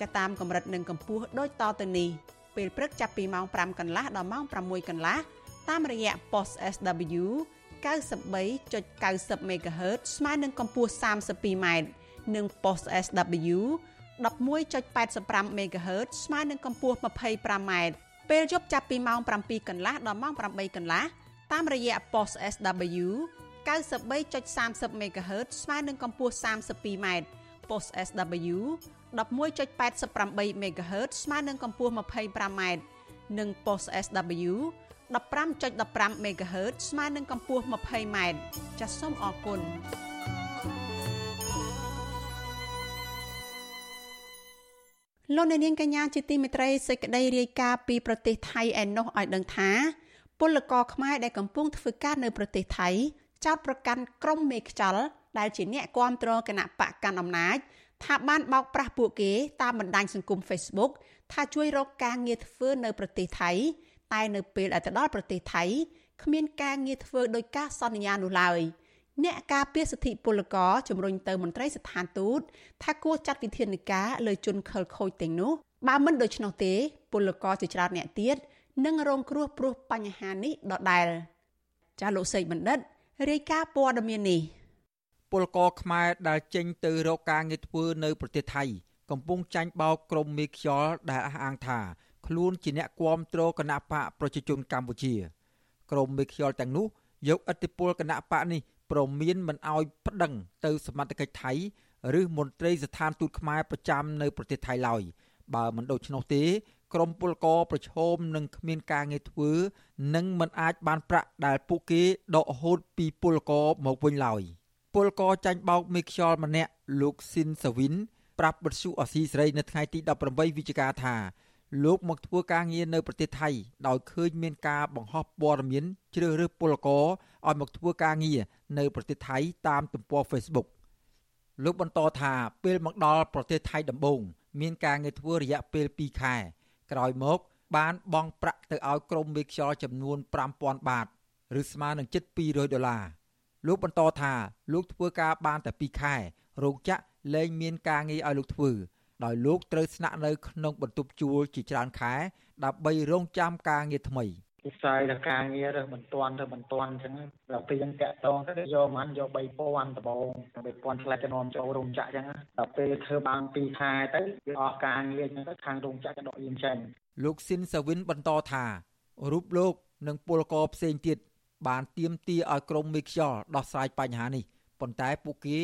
ចាតាមកម្រិតនិងកម្ពស់ដូចតទៅនេះពេលព្រឹកចាប់ពីម៉ោង5កន្លះដល់ម៉ោង6កន្លះតាមរយៈ post SW 93.90 MHz ស្មើនឹងកម្ពស់ 32m និង post SW 11.85 MHz ស្មើនឹងកម្ពស់ 25m ពេលយប់ចាប់ពីម៉ោង7កន្លះដល់ម៉ោង8កន្លះតាមរយៈ post SW 93.30 MHz ស្មើនឹងកម្ពស់ 32m post SW 11.88 MHz ស្មើនឹងកម្ពស់ 25m និង post SW 15.15 MHz ស្មើនឹងកម្ពស់ 20m ចាសសូមអរគុណលោកអ្នកនាងកញ្ញាជាទីមេត្រីសេចក្តីរាយការណ៍ពីប្រទេសថៃឯណោះឲ្យដឹងថាពលករខ្មែរដែលកំពុងធ្វើការនៅប្រទេសថៃ ចោទប្រកាន់ក្រុមមេខ្ចលដែលជាអ្នកគាំទ្រគណៈបកកាន់អំណាចថាបានបោកប្រាស់ពួកគេតាមបណ្ដាញសង្គម Facebook ថាជួយរកការងារធ្វើនៅប្រទេសថៃ តែនៅពេលដែលទៅដល់ប្រទេសថៃគ្មានការងារធ្វើដោយការសន្យានោះឡើយអ្នកការពារសិទ្ធិពលករជំរុញទៅមន្ត្រីស្ថានទូតថាគួរចាត់វិធានការលើជនខិលខូចទាំងនោះបើមិនដូច្នោះទេ ពលករជាច្រើនអ្នកទៀតនឹងរងគ្រោះព្រោះបញ្ហានេះដដែលចាលោកសេកបណ្ឌិត រាយការណ៍ព័ត៌មាននេះពលករខ្មែរដែលចេញទៅរកការងារធ្វើនៅប្រទេសថៃ កំពុងចាញ់បោកក្រុមមេខ្យល់ដែលអះអាងថាខ្លួនជាអ្នកគាំទ្រគណៈបកប្រជាជនកម្ពុជាក្រុមមេខ្យល់ទាំងនោះយកអធិបុលគណៈបកនេះប្រមានមិនអោយប្តឹងទៅសមត្ថកិច្ចថៃឬមន្ត្រីស្ថានទូតខ្មែរប្រចាំនៅប្រទេសថៃឡើយបើមិនដូច្នោះទេ ក្រុមពលករប្រឈមនឹងគ្មានការងារធ្វើនិងមិនអាចបានប្រាក់ដែលពួកគេដកហូតពីពលករមកវិញឡើយពលករចាញ់បោកមេខ្យល់ម្នាក់លោកស៊ីនសាវិនប្រាប់បទសុអសីសេរីនៅថ្ងៃទី18វិច្ឆិកាថាលោកមកធ្វើការងារនៅប្រទេសថៃដោយឃើញមានការបង្ហោះព័ត៌មានជ្រើសរើសពលករឲ្យមកធ្វើការងារនៅប្រទេសថៃតាមទំព័រ Facebook លោកបន្តថាពេលមកដល់ប្រទេសថៃដំបូងមានការងារធ្វើរយៈពេល2ខែ ក្រោយមក បានបង់ប្រាក់ទៅឲ្យក្រុមមេខ្យល់ចំនួន5000បាតឬស្មើនឹងជិត200ដុល្លារលោកបន្តថាលោកធ្វើការបានតែ2ខែរោងចក្រលែងមានការងារឲ្យលោកធ្វើដោយលោកត្រូវស្នាក់នៅក្នុងបន្ទប់ជួលជាច្រើនខែដើម្បីរងចាំការងារថ្មី វិស័យដល់ការងាររើសបន្ទាន់ទៅបន្ទាន់អញ្ចឹងដល់ពេលយើងតាក់តងទៅយកមិនយក3000ដបង3000ឆ្លៃចំនួនចូលរោងចក្រអញ្ចឹងដល់ពេលធ្វើបាន2ខែទៅវាអស់ការងារអញ្ចឹងទៅខាងរោងចក្រក៏ដកយើងចេញលោកស៊ីនសាវិនបន្តថារូបលោកនិងពលករផ្សេងទៀតបានទៀមទាឲ្យក្រុមមេខ្យល់ដោះស្រាយបញ្ហានេះប៉ុន្តែពួកគេ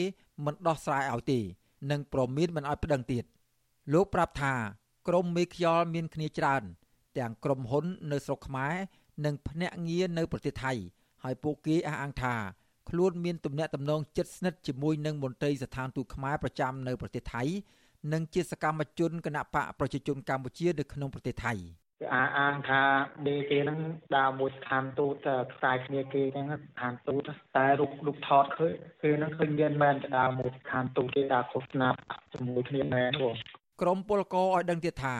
មិនដោះស្រាយឲ្យទេនិងប្រមានមិនឲ្យប្តឹងទៀតលោកប្រាប់ថាក្រុមមេខ្យល់មានគ្នាច្រើន ទាំងក្រុមហ៊ុននៅស្រុកខ្មែរនិងភ្នាក់ងារនៅប្រទេសថៃហើយពួកគេអះអាងថាខ្លួនមានទំនាក់ទំនងជិតស្និទ្ធជាមួយនឹងមន្ត្រីស្ថានទូតខ្មែរប្រចាំនៅប្រទេសថៃនិងជាសកម្មជនគណបកប្រជាជនកម្ពុជានៅក្នុងប្រទេសថៃគេអាអាងថាដេគេហ្នឹងដើរមួយស្ថានទូតខ្សែគ្នាគេហ្នឹងស្ថានទូតតែរូបរូបថតឃើញគេហ្នឹងឃើញមានមែនដើរមួយស្ថានទូតគេដើរឃោសនាជាមួយគ្នាមែនបងក្រុមពលករឲ្យដឹងទៀតថា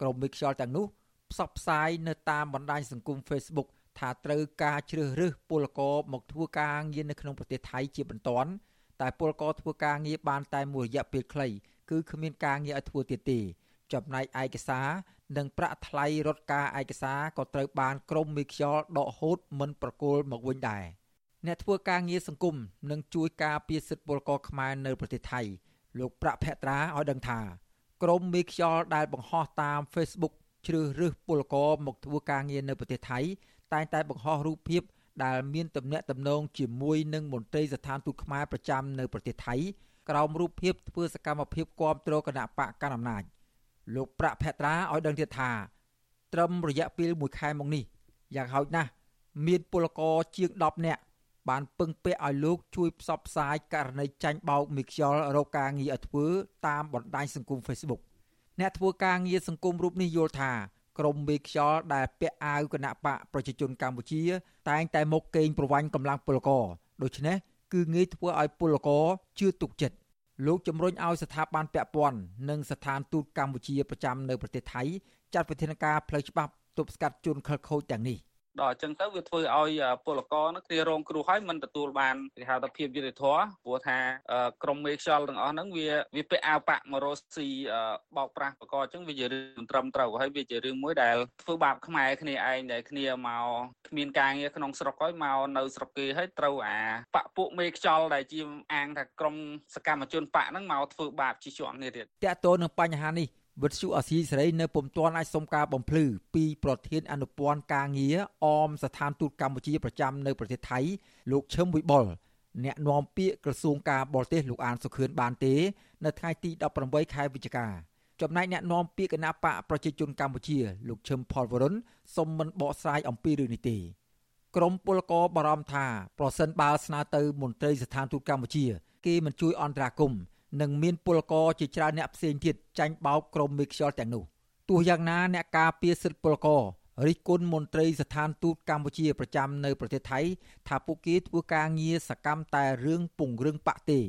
ក្រុមមេខ្យល់ទាំងនោះ ផ្សព្វផ្សាយនៅតាមបណ្ដាញសង្គម Facebook ថាត្រូវការជ្រើសរើសពលករមកធ្វើការងារនៅក្នុងប្រទេសថៃជាបន្ទាន់តែពលករធ្វើការងារបានតែមួយរយៈពេលខ្លីគឺគ្មានការងារឲ្យធ្វើទៀតទេចំណែកឯកសារនិងប្រាក់ថ្លៃរត់ការឯកសារក៏ត្រូវបានក្រុមមេខ្យល់ដកហូតមិនប្រគល់មកវិញដែរអ្នកធ្វើការងារសង្គមនិងជួយការពារសិទ្ធិពលករខ្មែរនៅប្រទេសថៃលោកប្រាក់ភក្ត្រាឲ្យដឹងថាក្រុមមេខ្យល់ដែលបង្ហោះតាម Facebook ជ្រើសរើសពលករមកធ្វើការងារនៅប្រទេសថៃតែងតែបង្ហោះរូបភាពដែលមានទំនាក់ទំនងជាមួយនឹងមន្ត្រីស្ថានទូតខ្មែរប្រចាំនៅប្រទេសថៃក្រោមរូបភាពធ្វើសកម្មភាពគាំទ្រគណៈបកកណ្ដាលអំណាចលោកប្រាក់ភត្រាឲ្យដឹងទៀតថាត្រឹមរយៈពេល1ខែមកនេះយ៉ាងហោចណាស់មានពលករជាង10នាក់បានពឹងពាក់ឲ្យលោកជួយផ្សព្វផ្សាយករណីចាញ់បោកមីខ្យល់រកការងារឲ្យធ្វើតាមបណ្ដាញសង្គម Facebook អ្នកធ្វើការងារសង្គមរូបនេះយល់ថាក្រមមេខ្យល់ដែលពាក់អាវគណៈបកប្រជាជនកម្ពុជា តែងតែមកកេងប្រវ័ញ្ចកម្លាំងពលករដូច្នេះគឺងាយធ្វើឲ្យពលករជឿទុកចិត្តលោកជំរុញឲ្យស្ថាប័នពាក់ព័ន្ធនិងស្ថានទូតកម្ពុជាប្រចាំនៅប្រទេសថៃចាត់វិធានការផ្លូវច្បាប់ទប់ស្កាត់ជនខិលខូចទាំងនេះ។ ដល់អញ្ចឹងទៅវាធ្វើឲ្យពលករនោះគ្នារងគ្រោះហើយមិនទទួលបានគេហៅថាភាពយុត្តិធម៌ព្រោះថាក្រុមមេខ្យល់ទាំងអស់ហ្នឹងវាវាពាក់អាវប៉ាក់មករស់ស៊ីបោកប្រាស់បកអញ្ចឹងវាជារឿងត្រឹមត្រូវហើយវាជារឿងមួយដែលធ្វើបាបខ្មែរគ្នាឯងដែលគ្នាមកគ្មានការងារក្នុងស្រុកហើយមកនៅស្រុកគេហើយត្រូវអាបាក់ពួកមេខ្យល់ដែលជាអាងថាក្រុមសកម្មជនបាក់ហ្នឹងមកធ្វើបាបជាជាន់គ្នាទៀតតើតើនឹងបញ្ហានេះ វិទ្យុអសីសេរីនៅពុំទាន់អាចសុំការបំភ្លឺពីប្រធានអនុព័ន្ធការងារអមស្ថានទូតកម្ពុជាប្រចាំនៅប្រទេសថៃលោកឈឹមវិបុលអ្នកនាំពាក្យក្រសួងការបរទេសលោកអានសុខឿនបានទេ នៅថ្ងៃទី18ខែវិច្ឆិកាចំណែកអ្នកនាំពាក្យគណៈបកប្រជាជនកម្ពុជា លោកឈឹមផលវរុនសុំមិនបកស្រាយអំពីរឿងនេះទេក្រមពលករបារម្ភថាប្រសិនបើស្នើទៅមន្ត្រីស្ថានទូតកម្ពុជា គេមិនជួយអន្តរាគមន៍ និងមានពលករជាច្រើនអ្នកផ្សេងទៀតចាញ់បោកក្រុមមេខ្យល់ទាំងនោះទោះយ៉ាងណាអ្នកការពារសិទ្ធិពលកររិះគន់មន្ត្រីស្ថានទូតកម្ពុជាប្រចាំនៅប្រទេសថៃថាពួកគេធ្វើការងារសកម្មតែរឿងពង្រឹងបាក់ទេ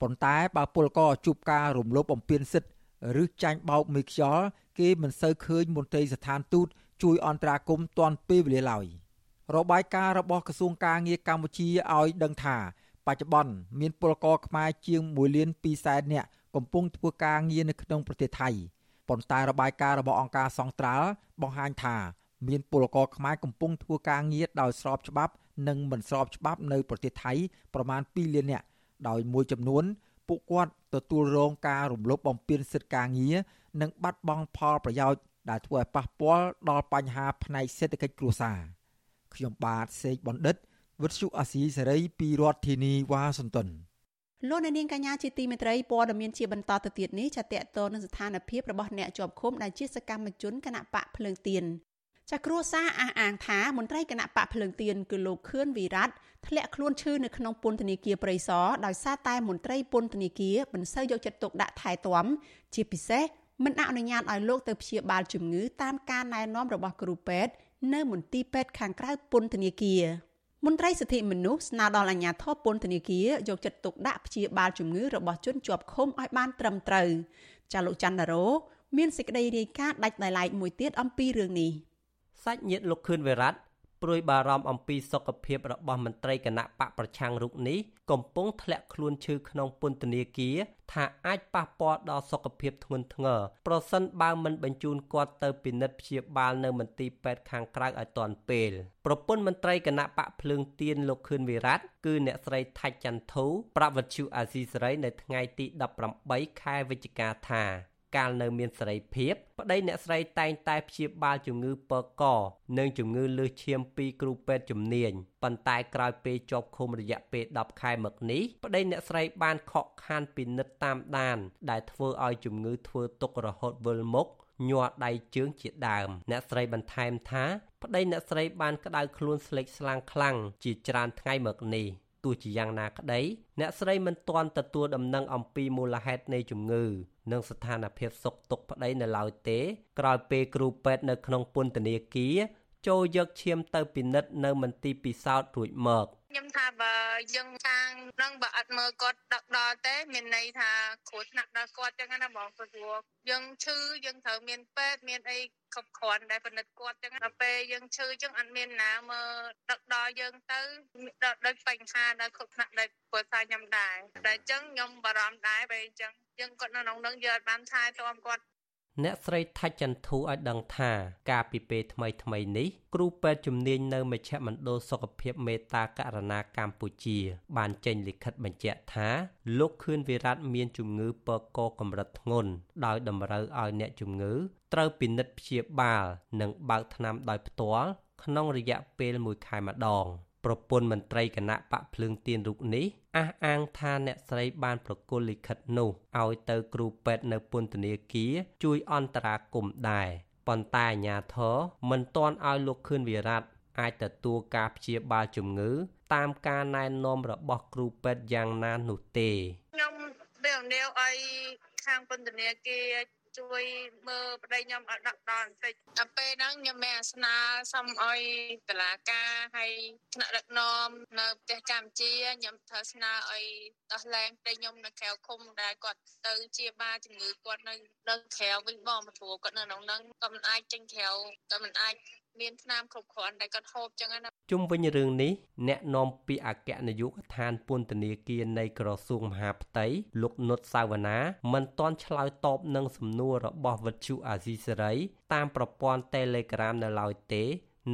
ប៉ុន្តែបើពលករជួបការរំលោភបំពានសិទ្ធិឬចាញ់បោកមេខ្យល់គេមិនសូវឃើញមន្ត្រីស្ថានទូតជួយអន្តរាគមន៍ទាន់ពេលវេលាឡើយរបាយការណ៍របស់ក្រសួងការងារកម្ពុជាឲ្យដឹងថា បច្ចុប្បន្នមានពលករខ្មែរជាង1លាន2សែននាក់កំពុងធ្វើការងារនៅក្នុងប្រទេសថៃប៉ុន្តែរបាយការណ៍របស់អង្គការសង្ត្រាល់បង្ហាញថាមានពលករខ្មែរកំពុងធ្វើការងារដោយស្របច្បាប់ និងមិនស្របច្បាប់នៅប្រទេសថៃប្រមាណ2លាននាក់ដោយមួយចំនួនពួកគាត់ទទួលរងការរំលោភបំពានសិទ្ធិការងារនិងបាត់បង់ផលប្រយោជន៍ដែលធ្វើឲ្យប៉ះពាល់ដល់បញ្ហាផ្នែកសេដ្ឋកិច្ចគ្រួសារខ្ញុំបាទសេកបណ្ឌិត វិទ្យុអាស៊ីសេរីពីរដ្ឋធានីវ៉ាស៊ីនតោនលោកអ្នកនាងកញ្ញាជាទីមេត្រីព័ត៌មានជាបន្តទៅទៀតនេះចាតតទៅនឹងស្ថានភាពរបស់អ្នកជាប់ឃុំដែលជាសកម្មជនគណៈបកភ្លើងទៀនចាគ្រួសារអះអាងថាមន្ត្រីគណៈបកភ្លើងទៀនគឺលោកខឿនវិរៈធ្លាក់ខ្លួនឈឺនៅក្នុងពន្ធនាគារព្រៃសរដោយសារតែមន្ត្រីពន្ធនាគារមិនសូវយកចិត្តទុកដាក់ថែទាំជាពិសេសមិនអនុញ្ញាតឲ្យលោកទៅព្យាបាលជំងឺតាមការណែនាំរបស់គ្រូពេទ្យនៅមន្ទីរពេទ្យខាងក្រៅពន្ធនាគារ មន្ត្រីសិទ្ធិមនុស្សស្នើដល់អាជ្ញាធរពន្ធនាគារយកចិត្តទុកដាក់ព្យាបាលជំងឺរបស់ជនជាប់ឃុំឲ្យបានត្រឹមត្រូវចាលោកច័ន្ទរោមានសេចក្តីរាយការណ៍ដាច់ដោយឡែកមួយទៀតអំពីរឿងនេះសាច់ញាតិលោកខឿនវិរៈព្រួយបារម្ភអំពីសុខភាពរបស់មន្ត្រីគណៈបកប្រឆាំងរូបនេះកំពុងធ្លាក់ខ្លួនឈឺក្នុងពន្ធនាគារ ថាអាចប៉ះពាល់ដល់សុខភាពធ្ងន់ធ្ងរប្រសិនបើមិនបញ្ជូនគាត់ទៅពិនិត្យព្យាបាលនៅមន្ទីរពេទ្យខាងក្រៅឲ្យទាន់ពេលប្រពន្ធមន្ត្រីគណៈបកភ្លើងទៀនលោកខឿនវិរៈគឺអ្នកស្រីថាច់ចន្ទធូប្រវត្តិជអាស៊ីសេរីនៅថ្ងៃទី18ខែវិច្ឆិកាថា កាលនៅមានសេរីភាពប្តីអ្នកស្រីតែងតែព្យាបាលជំងឺពើកនិងជំងឺលើសឈាមពីគ្រូពេទ្យជំនាញប៉ុន្តែក្រោយពេលជាប់ឃុំរយៈពេល10ខែមកនេះប្តីអ្នកស្រីបានខកខានពិនិត្យតាមដាន ដែលធ្វើឲ្យជំងឺធ្វើទុករហូតវិលមុខញ័រដៃជើងជាដើម អ្នកស្រីបន្ថែមថាប្តីអ្នកស្រីបានក្តៅខ្លួនស្លេកស្លាំងខ្លាំងជាច្រើនថ្ងៃមកនេះទោះជាយ៉ាងណាក្តី អ្នកស្រីមិនទាន់ទទួលដំណឹងអំពីមូលហេតុនៃជំងឺ និងស្ថានភាពសុខទុក្ខប្តីនៅឡើយទេ ក្រោយពេលគ្រូពេទ្យនៅក្នុងពន្ធនាគារចូលយកឈាមទៅពិនិត្យនៅមន្ទីរពិសោធន៍រួចមក ខ្ញុំថាបើយើងខាងនឹងបើអត់មើលគាត់ដឹកដល់ទេមានន័យថាគ្រោះថ្នាក់ដល់គាត់ចឹងណាបងព្រោះយើងឈឺយើងត្រូវមានពេទ្យមានអីគ្រប់គ្រាន់ដែលពិនិត្យគាត់ចឹងដល់ពេលយើងឈឺចឹងអត់មានណាមើលដឹកដល់យើងទៅដល់ដូចបញ្ហាដល់គ្រប់ថ្នាក់ដែលព្រោះថាខ្ញុំដែរតែចឹងខ្ញុំបារម្ភដែរពេលចឹងយើងគាត់នៅក្នុងនឹងយើងអត់បានថែទាំគាត់ អ្នកស្រីថាច់ចន្ទធូឲ្យដឹងថា កាលពីពេលថ្មីថ្មីនេះគ្រូពេទ្យជំនាញនៅមជ្ឈមណ្ឌលសុខភាពមេត្តាករណាកម្ពុជា បានចេញលិខិតបញ្ជាក់ថាលោកខឿនវិរៈមានជំងឺពកកកម្រិតធ្ងន់ដោយតម្រូវឲ្យអ្នកជំងឺត្រូវពិនិត្យព្យាបាល និងបើកថ្នាំដោយផ្ទាល់ក្នុងរយៈពេល1ខែម្ដង។ ប្រពន្ធមន្ត្រីគណៈបកភ្លើងទៀនរូបនេះអះអាងថាអ្នកស្រីបានប្រគល់លិខិតនោះឲ្យទៅគ្រូពេទ្យនៅពន្ធនាគារជួយអន្តរាគមន៍ដែរប៉ុន្តែអាជ្ញាធរមិនទាន់ឲ្យលោកខឿនវិរៈអាចទទួលការព្យាបាលជំងឺតាមការណែនាំរបស់គ្រូពេទ្យយ៉ាងណានោះទេខ្ញុំវានាវឲ្យខាងពន្ធនាគារ ជួយមើលប្តីខ្ញុំឲ្យដាក់ដល់បន្តិចដល់ពេលហ្នឹងខ្ញុំមានអាសនាសុំឲ្យតឡាការហើយថ្នាក់ដឹកនាំនៅផ្ទះកម្ពុជាខ្ញុំត្រូវស្នើឲ្យដោះលែងប្តីខ្ញុំនៅក្រៅឃុំដែលគាត់ទៅជាបាលជំងឺគាត់នៅនៅក្រៅវិញបងមកព្រោះគាត់នៅក្នុងហ្នឹងក៏មិនអាចចេញក្រៅក៏មិនអាច មានថ្នាំគ្រប់គ្រាន់ដែលគាត់ហូបចឹងណាជុំវិញរឿងនេះអ្នកនាំពាក្យអគ្គនាយកដ្ឋានពន្ធនាគារនៃក្រសួងមហាផ្ទៃលោកនុតសាវណ្ណាមិនទាន់ឆ្លើយតបនឹងសំណួររបស់វិទ្យុអាស៊ីសេរីតាមប្រព័ន្ធ Telegram នៅឡើយទេ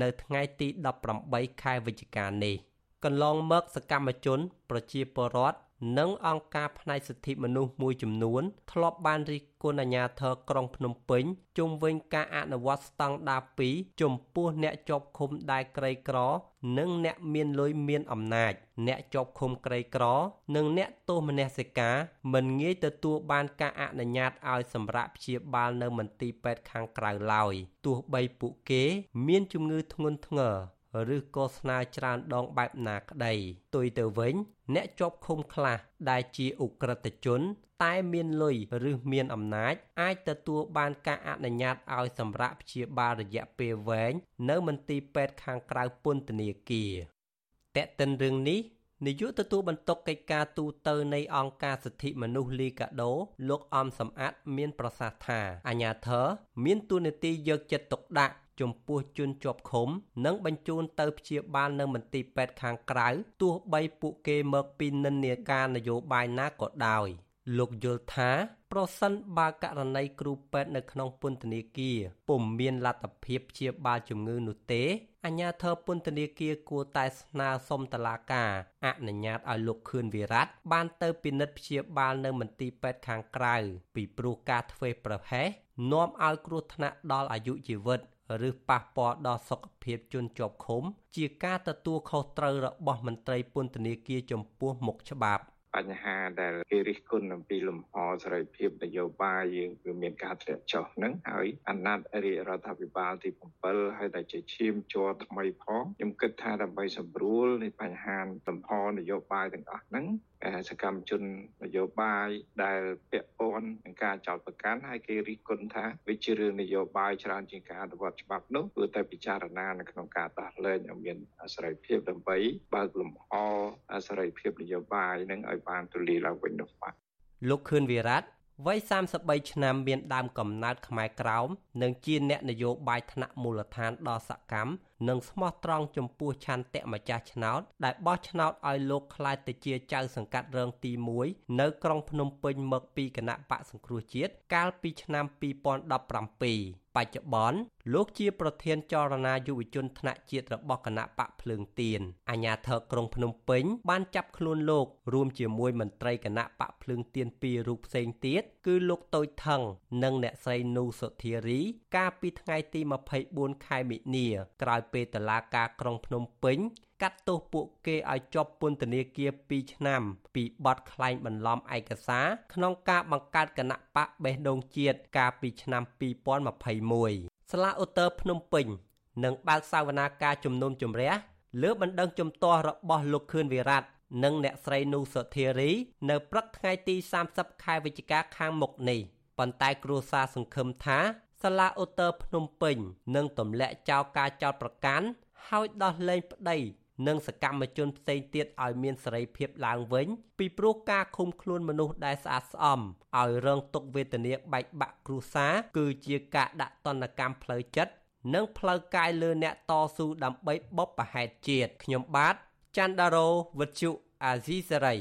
នៅថ្ងៃទី18ខែវិច្ឆិកានេះកន្លងមកសកម្មជន ប្រជាពលរដ្ឋ និងអង្គការផ្នែកសិទ្ធិមនុស្សមួយចំនួន ធ្លាប់បានរិះគន់អាជ្ញាធរក្រុងភ្នំពេញជុំវិញការអនុវត្តស្តង់ដារ2ចំពោះអ្នកជាប់ឃុំដែលក្រីក្រ និងអ្នកមានលុយមានអំណាច អ្នកជាប់ឃុំក្រីក្រ និងអ្នកទោសមនសិការមិនងាយទទួលបានការអនុញ្ញាតឲ្យសម្រាប់ព្យាបាលនៅមន្ទីរពេទ្យខាងក្រៅឡើយទោះបីពួកគេ មានជំងឺធ្ងន់ធ្ងរ ឬក៏ស្នើច្រើនដងបែបណាក្តីទុយទៅវិញ អ្នកជាប់ឃុំខ្លះដែលជាអ ுக ្រិតជន តែមានលុយឬមានអំណាច អាចទទួលបានការអនុញ្ញាតឲ្យសម្រាប់ព្យាបាលរយៈពេលវែងនៅមន្ទីរពេទ្យខាងក្រៅពន្ធនាគារតែកតិនរឿងនេះនាយកទទួលបន្ទុកកិច្ចការទូតនៃអង្គការសិទ្ធិមនុស្សលីកាដូលោកអំសំអាតមានប្រសាសន៍ថាអាញាធរមានទួនាទីយកចិត្តទុកដាក់ ចំពោះជនជាប់ឃុំនិងបញ្ជូនទៅព្យាបាលនៅមន្ទីរពេទ្យខាងក្រៅទោះបីពួកគេមកពីនិន្នាការនយោបាយណាក៏ដោយលោកយល់ថាប្រសិនបើករណីគ្រូពេទ្យនៅក្នុងពន្ធនាគារពុំមានលទ្ធភាពព្យាបាលជំងឺនោះទេអាជ្ញាធរពន្ធនាគារគួរតែស្នើសុំតុលាការអនុញ្ញាតឲ្យលោកខឿនវិរៈបានទៅពិនិត្យព្យាបាលនៅមន្ទីរពេទ្យខាងក្រៅពីព្រោះការធ្វេសប្រហែសនាំឲ្យគ្រោះថ្នាក់ដល់អាយុជីវិត ឬប៉ះពាល់ដល់សុខភាពជនជាប់ឃុំ ជាការទទួលខុសត្រូវរបស់មន្ត្រីពន្ធនាគារចំពោះមុខច្បាប់បញ្ហាដែលគេរិះគន់អំពីលំហសេរីភាពនយោបាយយើងគឺមានការធ្លាក់ចុះហ្នឹងហើយអាណត្តិរាជរដ្ឋាភិបាលទី7ហើយតែជាឈាមជ័រថ្មីផងខ្ញុំគិតថាដើម្បីសម្រួលនៃបញ្ហាលំហនយោបាយទាំងអស់ហ្នឹង សកម្មជននយោបាយដែលពាក់ព័ន្ធនឹងការចោទប្រកាន់ហើយគេរិះគន់ថាវាជារឿងនយោបាយច្រើនជាងការអនុវត្តច្បាប់នោះគឺតែពិចារណានៅក្នុងការដោះលែងឲ្យមានសេរីភាពដើម្បីបើកលំហសេរីភាពនយោបាយនឹងឲ្យបានទូលាយឡើងវិញនោះបាទលោកខឿនវិរៈ វ័យ33ឆ្នាំមានដើមកំណើតខ្មែរក្រោមនិងជាអ្នកនយោបាយថ្នាក់មូលដ្ឋានដ៏សកម្មនិងស្មោះត្រង់ចំពោះឆន្ទៈម្ចាស់ឆ្នោតដែលបោះឆ្នោតឲ្យលោកក្លាយទៅជាចៅសង្កាត់រងទី1នៅក្រុងភ្នំពេញមកពីគណៈបកសង្គ្រោះជាតិកាលពីឆ្នាំ2017បច្ចុប្បន្ន លោកជាប្រធានចលនាយុវជនថ្នាក់ជាតិរបស់គណៈបកភ្លើងទៀនអាជ្ញាធរក្រុងភ្នំពេញបានចាប់ខ្លួនលោករួមជាមួយមន្ត្រីគណៈបកភ្លើងទៀនពីររូបផ្សេងទៀតគឺលោកតូចថងនិងអ្នកស្រីនូសុធារី កាលពីថ្ងៃទី24ខែមិនិនាក្រោយពេលតឡាការក្រុងភ្នំពេញកាត់ទោសពួកគេឲ្យជាប់ពន្ធនាគារ2ឆ្នាំ ពីបទក្លែងបន្លំឯកសារក្នុងការបង្កើតគណៈបកបេះដូងជាតិកាលពីឆ្នាំ2021 សាលាឧត្តរភ្នំពេញនឹងបើកសវនាការជំនុំជម្រះលើបណ្ដឹងជំទាស់របស់លោកខឿនវិរៈនិងអ្នកស្រីនូសុធារី នៅព្រឹកថ្ងៃទី30ខែវិច្ឆិកាខាងមុខនេះប៉ុន្តែគ្រួសារសង្ឃឹមថាសាលាឧត្តរភ្នំពេញនឹងទម្លាក់ចោលការចោទប្រកាន់ហើយដោះលែងប្តី និងសកម្មជនផ្សេងទៀតឲ្យមានសេរីភាពឡើងវិញ ពីព្រោះការឃុំខ្លួនមនុស្សដែលស្អាតស្អំឲ្យរងទុក្ខវេទនាបែកបាក់គ្រួសារគឺជាការដាក់ទណ្ឌកម្មផ្លូវចិត្តនិងផ្លូវកាយលើអ្នកតស៊ូដើម្បីបុព្វហេតុជាតិខ្ញុំបាទច័ន្ទដារោវុទ្ធុអាស៊ីសេរី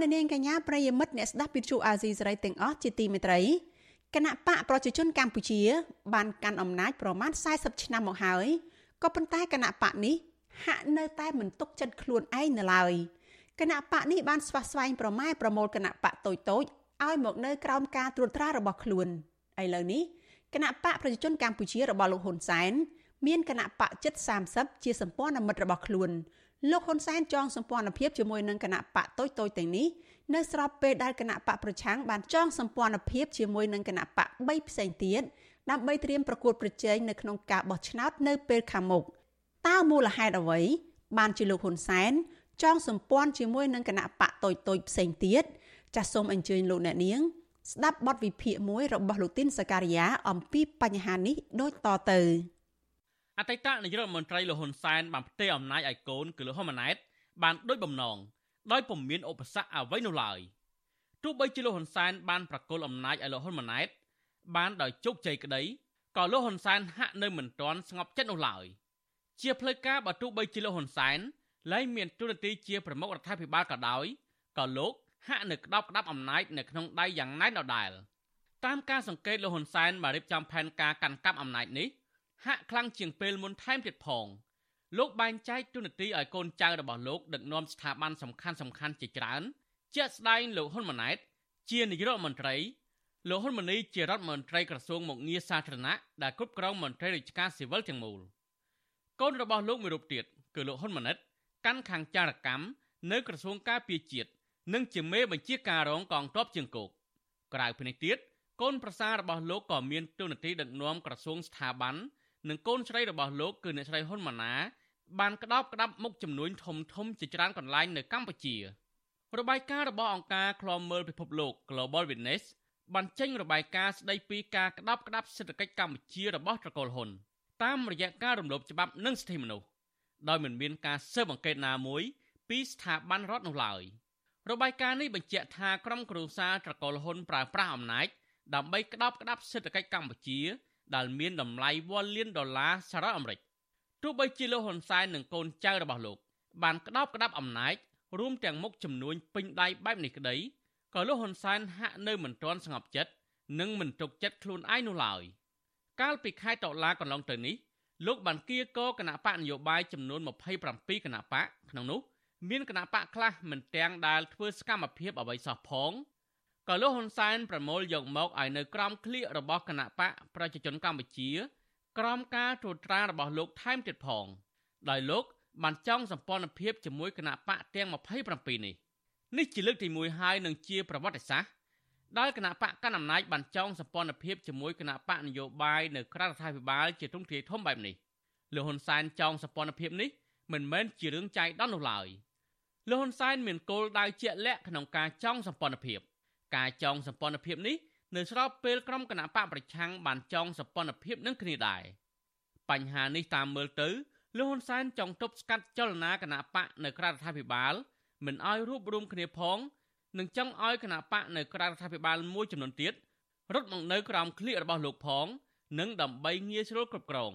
អ្នកនាងកញ្ញាប្រិយមិត្តអ្នកស្ដាប់វិទ្យុអាស៊ីសេរីទាំងអស់ជាទីមេត្រីគណៈបកប្រជាជនកម្ពុជា បានកាន់អំណាចប្រមាណ40ឆ្នាំមកហើយក៏ប៉ុន្តែគណៈបកនេះហាក់នៅតែមិនទុកចិត្តខ្លួនឯងនៅឡើយគណៈបកនេះបានស្វះស្វែងប្រម៉ែប្រមូលគណៈបកតូចតូចឲ្យមកនៅក្រោមការត្រួតត្រារបស់ខ្លួនឥឡូវនេះគណៈបកប្រជាជនកម្ពុជារបស់លោកហ៊ុនសែនមានគណៈបកជិត30ជាសម្ព័ន្ធមិត្តរបស់ខ្លួន លោកហ៊ុនសែនចងសម្ព័ន្ធភាពជាមួយនឹងគណៈបកតូចតូចទាំងនេះនៅស្របពេលដែលគណៈបកប្រឆាំងបានចងសម្ព័ន្ធភាពជាមួយនឹងគណៈបក3ផ្សេងទៀតដើម្បីត្រៀមប្រកួតប្រជែងនៅក្នុងការបោះឆ្នោតនៅពេលខាងមុខតើមូលហេតុអ្វីបានជាលោកហ៊ុនសែនចងសម្ព័ន្ធជាមួយនឹងគណៈបកតូចតូចផ្សេងទៀតចាសសូមអញ្ជើញលោកអ្នកនាង ស្ដាប់បទវិភាគមួយរបស់លោកទីនសការីយ៉ាអំពីបញ្ហានេះដូចតទៅ អតីតនាយករដ្ឋមន្ត្រីលោកហ៊ុនសែនបានផ្ទេរអំណាចឲ្យកូនគឺលោកហ៊ុនម៉ាណែតបានដូចបំណងដោយពុំមានឧបសគ្គអ្វីនោះឡើយទោះបីជាលោកហ៊ុនសែនបានប្រកល់អំណាចឲ្យលោកហ៊ុនម៉ាណែតបានដោយជោគជ័យក្តីក៏លោកហ៊ុនសែនហាក់នៅមិនទាន់ស្ងប់ចិត្តនោះឡើយជាផ្លូវការបើទោះបីជាលោកហ៊ុនសែនលែងមានទូរនទីជាប្រមុខរដ្ឋាភិបាលក៏ដោយក៏លោកហាក់នៅក្តោបក្តាប់អំណាចនៅក្នុងដៃយ៉ាងណែនដដែលតាមការសង្កេតលោកហ៊ុនសែនបានរៀបចំផែនការកាន់កាប់អំណាចនេះ ហាក់ខ្លាំងជាងពេលមុនថែមទៀតផងលោកបែងចែកទូនាទីឲ្យកូនចៅរបស់លោកដឹកនាំស្ថាប័នសំខាន់សំខាន់ជាច្រើន ជាក់ស្ដែងលោកហ៊ុនម៉ាណែត ជានាយករដ្ឋមន្ត្រីលោកហ៊ុនម៉ាណីជារដ្ឋមន្ត្រីក្រសួងមុខងារសាធារណៈដែលគ្រប់គ្រងមន្ត្រីរាជការស៊ីវិលទាំងមូលកូនរបស់លោកមួយរូបទៀតគឺលោកហ៊ុនម៉ាណិត កាន់ខាងចារកម្មនៅក្រសួងការពារជាតិនិងជាមេបញ្ជាការរងកងទ័ពជើងគោកក្រៅពីនេះទៀតកូនប្រសាររបស់លោកក៏មានតួនាទីដឹកនាំក្រសួងស្ថាប័ន និងកូនស្រីរបស់លោកគឺអ្នកស្រីហ៊ុនម៉ាណែតបានក្តោបក្តាប់មុខចំនួនធំធំជាច្រើនកន្លែងនៅកម្ពុជារបាយការណ៍របស់អង្គការឃ្លាំមើលពិភពលោក Global Witness បានចេញរបាយការណ៍ស្ដីពីការក្តោបក្តាប់សេដ្ឋកិច្ចកម្ពុជារបស់ត្រកូលហ៊ុនតាមរយៈការរំលោភច្បាប់និងសិទ្ធិមនុស្សដោយមិនមានការស៊ើបអង្កេតណាមួយពីស្ថាប័នរដ្ឋនោះឡើយរបាយការណ៍នេះបញ្ជាក់ថាក្រុមគ្រួសារត្រកូលហ៊ុនប្រើប្រាស់អំណាចដើម្បីក្តោបក្តាប់សេដ្ឋកិច្ចកម្ពុជា ដែលមានតម្លៃវ៉ាលានដុល្លារសហរដ្ឋអាមេរិកទោះបីជាលោកហ៊ុនសែននិងកូនចៅរបស់លោក បានក្តោបក្តាប់អំណាចរួមទាំងមុខចំនួនពេញដៃបែបនេះក្តីក៏លោកហ៊ុនសែនហាក់នៅមិនទាន់ស្ងប់ចិត្តនិងមិនទុកចិត្តខ្លួនឯងនោះឡើយកាលពីខែតុលាកន្លងទៅនេះលោកបានគៀកគណៈបកនយោបាយចំនួន27គណៈបកក្នុងនោះមានគណៈបកខ្លះមិនទាំងដែលធ្វើសកម្មភាពអ្វីសោះផង ក៏លោកហ៊ុនសែនប្រមូលយកមកឲ្យនៅក្រោមឃ្លៀករបស់គណៈបកប្រជាជនកម្ពុជាក្រោមការត្រួតត្រារបស់លោកថែមទៀតផងដោយលោកបានចង់សម្ព័ន្ធភាពជាមួយគណៈបកទាំង27នេះនេះជាលើកទី1ហើយនឹងជាប្រវត្តិសាស្ត្រដោយគណៈបកកណ្ដាលអំណាចបានចង់សម្ព័ន្ធភាពជាមួយគណៈបកនយោបាយនៅក្រៅរដ្ឋាភិបាលជាទ្រង់ទ្រាយធំបែបនេះលោកហ៊ុនសែនចង់សម្ព័ន្ធភាពនេះមិនមែនជារឿងចៃដន្យនោះឡើយលោកហ៊ុនសែនមានគោលដៅជាក់លាក់ក្នុងការចង់សម្ព័ន្ធភាព ការចងសម្ព័ន្ធភាពនេះនៅស្របពេលក្រុមគណៈបកប្រឆាំងបានចងសម្ព័ន្ធភាពនឹងគ្នាដែរបញ្ហានេះតាមមើលទៅលោកហ៊ុនសែនចង់ទប់ស្កាត់ចលនាគណៈបកនៅក្រៅរដ្ឋាភិបាលមិនឲ្យរួបរวมគ្នាផងនិងចង់ឲ្យគណៈបកនៅក្រៅរដ្ឋាភិបាលមួយចំនួនទៀតរត់មកនៅក្រោមឃ្លៀករបស់លោកផងនិងដើម្បីងាយស្រួលគ្រប់គ្រង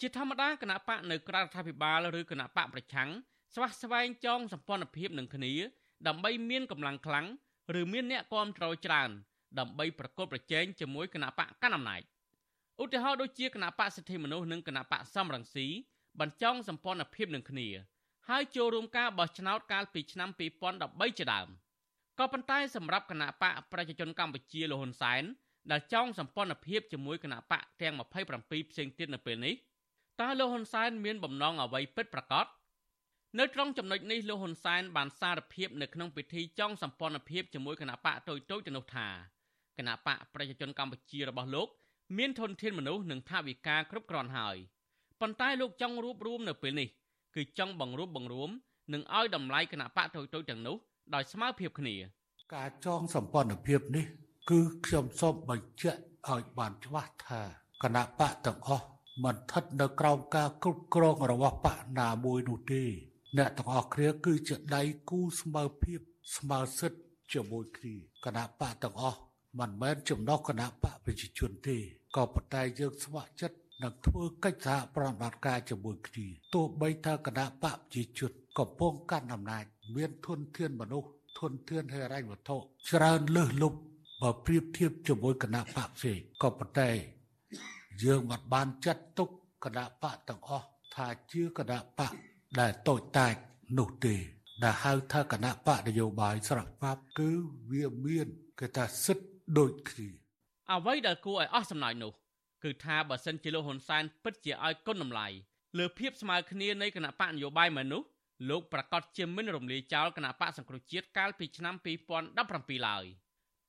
ជាធម្មតាគណៈបកនៅក្រៅរដ្ឋាភិបាលឬគណៈបកប្រឆាំងស្វះស្វែងចងសម្ព័ន្ធភាពនឹងគ្នាដើម្បីមានកម្លាំងខ្លាំង ឬមានអ្នកគាំទ្រច្រើនដើម្បីប្រកបប្រជែងជាមួយគណៈបកកណ្ដាលអំណាចឧទាហរណ៍ដូចជាគណៈបកសិទ្ធិមនុស្សនិងគណៈបកសំរងស៊ីបញ្ចង់សម្ព័ន្ធភាពនឹងគ្នា ហើយចូលរួមការបោះឆ្នោតកាលពីឆ្នាំ2013ជាដើមក៏ប៉ុន្តែសម្រាប់គណៈបកប្រជាជនកម្ពុជាលហ៊ុនសែនដែលចង់សម្ព័ន្ធភាពជាមួយគណៈបកទាំង27ផ្សេងទៀតនៅពេលនេះតើលោកហ៊ុនសែនមានបំណងអ្វីពិតប្រាកដ នៅត្រង់ចំណុចនេះលោកហ៊ុនសែនបានសារភាពនៅក្នុងពិធីចងសម្ព័ន្ធភាពជាមួយគណៈបកតូចតូចទៅនោះថាគណៈបកប្រជាជនកម្ពុជារបស់លោក មានធនធានមនុស្សនិងថាវិការគ្រប់គ្រាន់ហើយប៉ុន្តែលោកចង់រួបរวมនៅពេលនេះគឺចង់បង្រួបបង្រួមនិងឲ្យតម្លៃគណៈបកតូចតូចទាំងនោះដោយស្មើភាពគ្នា ការចងសម្ព័ន្ធភាពនេះ គឺខ្ញុំសូមបញ្ជាក់ឲ្យបានច្បាស់ថាគណៈបកទាំងអស់មិនស្ថិតនៅក្រោមការគ្រប់គ្រងរបស់បកណាមួយនោះទេ អ្នកទាំងអស់គ្នាគឺជាដៃគូស្មើភាពស្មើសិទ្ធិជាមួយគ្នាគណៈបកទាំងអស់មិនមែនចំណុះគណៈបកប្រជាជនទេក៏ប៉ុន្តែយើងស្ម័គ្រចិត្តនឹងធ្វើកិច្ចសហប្រតិបត្តិការជាមួយគ្នាទោះបីថាគណៈបកប្រជាជនកំពុងកាន់អំណាចមានធនធានមនុស្សធនធានហិរញ្ញវត្ថុច្រើនលើសលប់បើប្រៀបធៀបជាមួយគណៈបកផ្សេងក៏ប៉ុន្តែយើងមិនបានចាត់ទុកគណៈបកទាំងអស់ថាជាគណៈបក ដែលតូចតាចនោះទេដែលហៅថាគណៈបកនយោបាយស្របច្បាប់គឺវាមានគេថាសិទ្ធិដូចគ្នាអ្វីដែលគួរឲ្យអស់សំណើចនោះគឺថាបើសិនជាលោកហ៊ុនសែនពិតជាឲ្យគុណតម្លៃលើភាពស្មើគ្នានៃគណៈបកនយោបាយមែននោះលោកប្រកាសជាមិនរំលាយចោលគណៈបកសង្គ្រោះជាតិកាលពីឆ្នាំ2017ឡើយ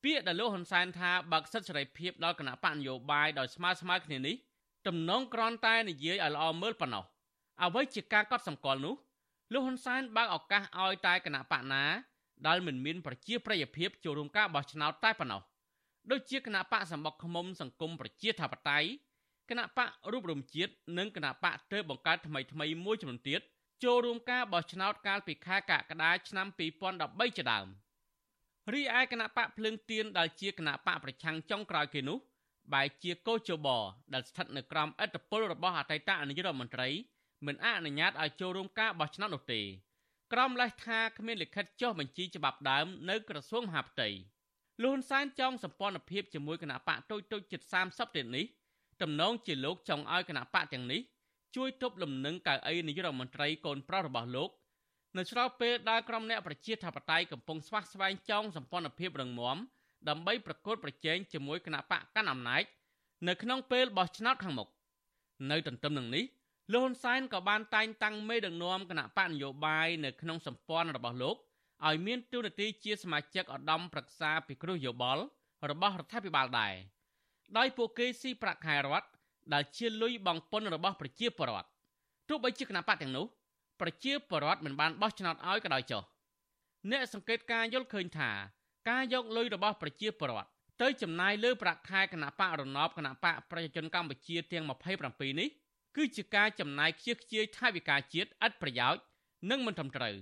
ពាក្យដែលលោកហ៊ុនសែនថាបើកសិទ្ធិសេរីភាពដល់គណៈបកនយោបាយដោយស្មើស្មើគ្នានេះទំនងគ្រាន់តែនិយាយឲ្យល្អមើលប៉ុណ្ណោះ អ្វីជាការកត់សម្គាល់នោះលោកហ៊ុនសែនបើកឱកាសឲ្យតែគណៈបកណាដែលមិនមានប្រជាប្រិយភាពចូលរួមការបោះឆ្នោតតែប៉ុណ្ណោះដូចជាគណៈបកសម្បុកឃុំសង្គមប្រជាធិបតេយ្យគណៈបករូបរំជាតិនិងគណៈបកទើបបង្កើតថ្មីថ្មីមួយចំនួនទៀតចូលរួមការបោះឆ្នោតកាលពីខែកក្កដាឆ្នាំ2013ជាដើមរីឯគណៈបកភ្លើងទៀនដែលជាគណៈបកប្រឆាំងចុងក្រោយគេនោះបែជាកោជបដែលស្ថិតនៅក្រោមឥទ្ធិពលរបស់អតីតនាយករដ្ឋមន្ត្រី មិនអនុញ្ញាតឲ្យចូលរួមការបោះឆ្នោតនោះទេក្រមលេសថាគ្មានលិខិតចុះបញ្ជីច្បាប់ដើមនៅក្រសួងមហាផ្ទៃលហ៊ុនសែនចង់សម្ព័ន្ធភាពជាមួយគណៈបកតូចតូចជិត30ទៀតនេះតំណងជាលោកចង់ឲ្យគណៈបកទាំងនេះជួយទប់លំនឹងកៅអីនាយករដ្ឋមន្ត្រីកូនប្រុសរបស់លោកនៅឆ្លងពេលដែលក្រុមអ្នកប្រជាធិបតេយ្យកំពុងស្វះស្វែងចង់សម្ព័ន្ធភាពរឹងមាំដើម្បីប្រកួតប្រជែងជាមួយគណៈបកកាន់អំណាចនៅក្នុងពេលបោះឆ្នោតខាងមុខនៅទន្ទឹមនឹងនេះ លោកហ៊ុនសែនក៏បានតែងតាំងមេដឹកនាំគណៈបកនយោបាយនៅក្នុងសម្ព័ន្ធរបស់លោកឲ្យមានតួនាទីជាសមាជិកឧត្តមប្រឹក្សាពិគ្រោះយោបល់របស់រដ្ឋាភិបាលដែរដោយពួកគេស៊ីប្រាក់ខែរដ្ឋដែលជាលុយបង់ពន្ធរបស់ប្រជាពលរដ្ឋទោះបីជាគណៈបកទាំងនោះប្រជាពលរដ្ឋមិនបានបោះឆ្នោតឲ្យក៏ដោយចុះអ្នកសង្កេតការយល់ឃើញថាការយកលុយរបស់ប្រជាពលរដ្ឋទៅចំណាយលើប្រាក់ខែគណៈបករណបគណៈបកប្រជាជនកម្ពុជាទាំង27នេះ គឺជាការចំណាយខ្ជិះខ្ជាយថវិកាជាតិឥតប្រយោជន៍និងមិនត្រឹមត្រូវ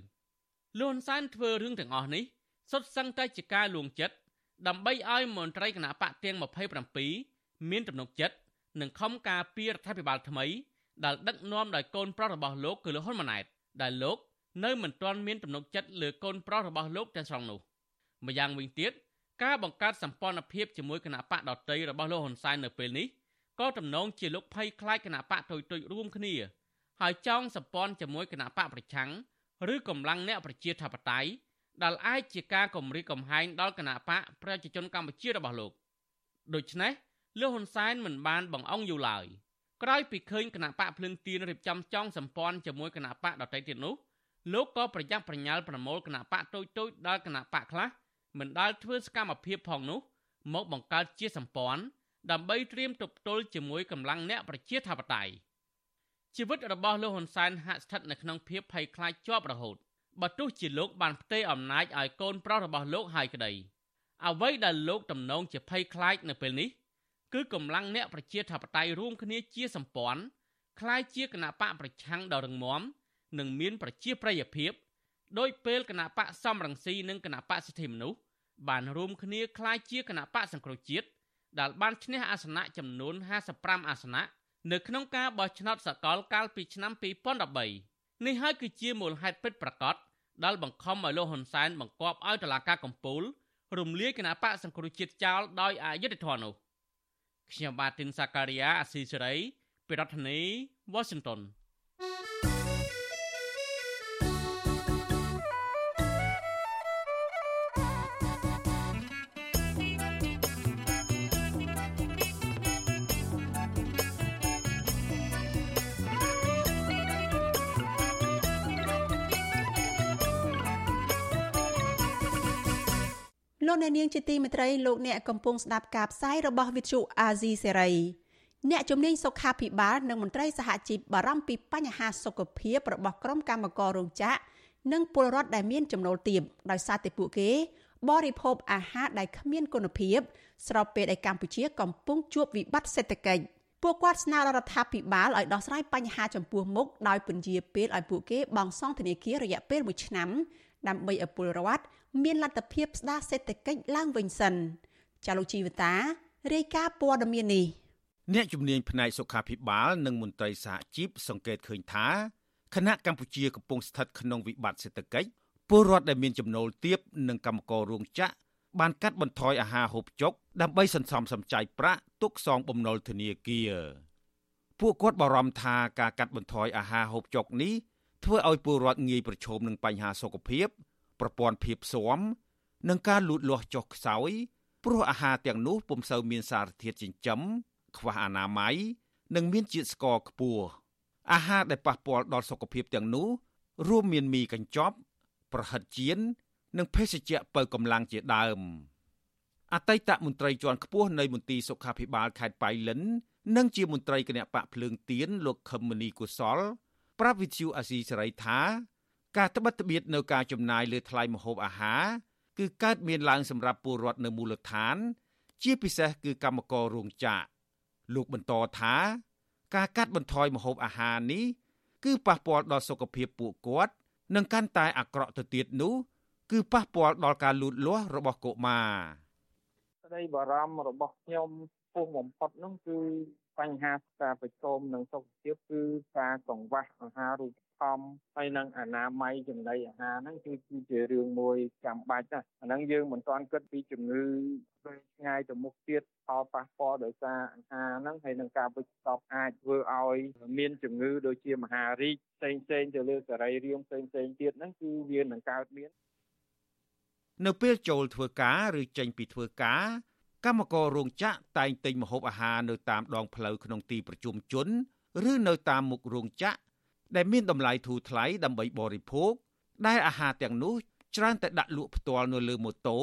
លន់សានធ្វើរឿងទាំងអស់នេះសុទ្ធសឹងតែជាការលួងចិត្តដើម្បីឲ្យមន្ត្រីគណៈបកទាំង27មានទំនុកចិត្តនិងខំការពាររដ្ឋាភិបាលថ្មីដែលដឹកនាំដោយកូនប្រុសរបស់លោកគឺលោកហ៊ុនម៉ាណែតដែលលោកនៅមិនទាន់មានទំនុកចិត្តលើកូនប្រុសរបស់លោកទាំងស្រុងនោះម្យ៉ាងវិញទៀតការបង្កើតសម្ព័ន្ធភាពជាមួយគណៈបកដតីរបស់លោកហ៊ុនសែននៅពេលនេះ ក៏ទំនងជាលោកភ័យខ្លាចគណៈបកទុយទុយរួមគ្នាហើយចង់សម្ព័ន្ធជាមួយគណៈបកប្រឆាំងឬកម្លាំងអ្នកប្រជាធិបតេយ្យដែលអាចជាការគំរាមកំហែងដល់គណៈបកប្រជាជនកម្ពុជារបស់លោកដូច្នេះលោកហ៊ុនសែនមិនបានបង្អង់យូរឡើយក្រោយពីឃើញគណៈបកភ្លឹងទៀនរៀបចំចង់សម្ព័ន្ធជាមួយគណៈបកដទៃទៀតនោះលោកក៏ប្រញាប់ប្រញាល់ប្រមូលគណៈបកតូចតូចដល់គណៈបកខ្លះមិនដាល់ធ្វើសកម្មភាពផងនោះមកបង្កើតជាសម្ព័ន្ធ ដើម្បីត្រៀមទប់ទល់ជាមួយកម្លាំងអ្នកប្រជាធិបតេយ្យជីវិតរបស់លោកហ៊ុនសែនហាក់ស្ថិតនៅក្នុងភាពភ័យខ្លាចជាប់រហូតបើទោះជាលោកបានផ្ទេរអំណាចឲ្យកូនប្រុសរបស់លោកហើយក្តីអ្វីដែលលោកទំនងជាភ័យខ្លាចនៅពេលនេះគឺកម្លាំងអ្នកប្រជាធិបតេយ្យរួមគ្នាជាសម្ព័ន្ធคล้ายជាគណៈបកប្រឆាំងដ៏រឹងមាំនិងមានប្រជាប្រិយភាពដោយពេលគណៈបកសំរងស៊ីនិងគណៈបកសិទ្ធិមនុស្សបានរួមគ្នាคล้ายជាគណៈបកសង្គ្រោះជាតិ ដែលបានឈ្នះអាសនៈចំនួន55អាសនៈនៅក្នុងការបោះឆ្នោតសកលកាលពីឆ្នាំ2013នេះហើយគឺជាមូលហេតុពិតប្រាកដដែលបង្ខំឲ្យលោកហ៊ុនសែនបង្គាប់ឲ្យតុលាការកំពូលរំលាយគណៈបកសង្គ្រោះជាតិចោលដោយអយុត្តិធម៌នោះខ្ញុំបាទទីនសាការីយ៉ាអាស៊ីសេរីពីរដ្ឋធានី Washington លោកអ្នកនាងជាទីមេត្រីលោកអ្នកកំពុងស្ដាប់ការផ្សាយរបស់វិទ្យុអាស៊ីសេរីអ្នកជំនាញសុខាភិបាលនិងមន្ត្រីសហជីពបារម្ភពីបញ្ហាសុខភាពរបស់ក្រុមកម្មកររោងចក្រនិងពលរដ្ឋដែលមានចំណូលទាបដោយសារតែពួកគេបរិភោគអាហារដែលគ្មានគុណភាព ស្របពេលដែលកម្ពុជាកំពុងជួបវិបត្តិសេដ្ឋកិច្ចពួកគាត់ស្នើដល់រដ្ឋាភិបាលឲ្យដោះស្រាយបញ្ហាចំពោះមុខដោយពន្យាពេលឲ្យពួកគេបង់សងធនាគាររយៈពេល1ឆ្នាំដើម្បីឲ្យពលរដ្ឋ មានលទ្ធភាពស្ដារសេដ្ឋកិច្ចឡើងវិញសិនចាលោកជីវតារាយការណ៍ព័ត៌មាននេះអ្នកជំនាញផ្នែកសុខាភិបាល និងមន្ត្រីសហជីពសង្កេតឃើញថាគណៈកម្ពុជាកំពុងស្ថិតក្នុងវិបត្តិសេដ្ឋកិច្ចពលរដ្ឋដែលមានចំណូលទាបនិងកម្មកររោងចក្របានកាត់បន្ថយអាហារហូបចុកដើម្បីសន្សំសំចៃប្រាក់ទុកសងបំណុលធនាគារពួកគាត់បារម្ភថាការកាត់បន្ថយអាហារហូបចុកនេះធ្វើឲ្យពលរដ្ឋងាយប្រឈមនឹងបញ្ហាសុខភាព ប្រព័ន្ធភាពស៊ាំនិងការលូតលាស់ចុះខ្សោយព្រោះអាហារទាំងនោះពុំសូវមានសារធាតុចិញ្ចឹមខ្វះអនាម័យនិងមានជាតិស្ករខ្ពស់អាហារដែលប៉ះពាល់ដល់សុខភាពទាំងនោះរួមមានមីកញ្ចប់ ប្រហិតចៀននិងភេសជ្ជៈបើកម្លាំងជាដើមអតីតមន្ត្រីជាន់ខ្ពស់នៃមន្ទីរសុខាភិបាលខេត្តបៃលិននិងជាមន្ត្រីគណៈបកភ្លើងទៀនលោកខឹមមនីកុសល ប្រាប់វិទ្យុអាស៊ីសេរីថា ការត្បិតត្បៀតនៅការចំណាយលើថ្លៃម្ហូបអាហារគឺកើតមានឡើងសម្រាប់ពលរដ្ឋនៅមូលដ្ឋាន ជាពិសេសគឺកម្មកររោងចក្រលោកបន្តថា ការកាត់បន្ថយម្ហូបអាហារនេះ គឺប៉ះពាល់ដល់សុខភាពពួកគាត់និងកាន់តែអាក្រក់ទៅទៀតនោះគឺប៉ះពាល់ដល់ការលូតលាស់របស់កុមារក្តីបារម្ភរបស់ខ្ញុំពោះបំផុតនោះគឺបញ្ហាការប្រឈមនឹងសុខភាពគឺការកង្វះអាហារូបត្ថ ម្ភហើយនឹងអនាម័យចំណីអាហារហ្នឹងគឺគឺជារឿងមួយចាំបាច់ណាស់អាហ្នឹងយើងមិនទាន់គិតពីជំងឺវែងឆ្ងាយទៅមុខទៀតផលប៉ះពាល់ដោយសារអាហារហ្នឹងហើយនឹងការវិចស្បអាចធ្វើឲ្យមានជំងឺដូចជាមហារីកផ្សេងផ្សេងទៅលើសរីរាង្គផ្សេងផ្សេងទៀតហ្នឹងគឺវានឹងកើតមាននៅពេលចូលធ្វើការឬចេញពីធ្វើការកម្មកររោងចក្រតែងទិញម្ហូបអាហារនៅតាមដងផ្លូវក្នុងទីប្រជុំជន ឬនៅតាមមុខរោងចក្រ ដែលមានតម្លៃធូរថ្លៃដើម្បីបរិភោគដែលអាហារទាំងនោះច្រើនតែដាក់លក់ផ្ទាល់នៅលើម៉ូតូ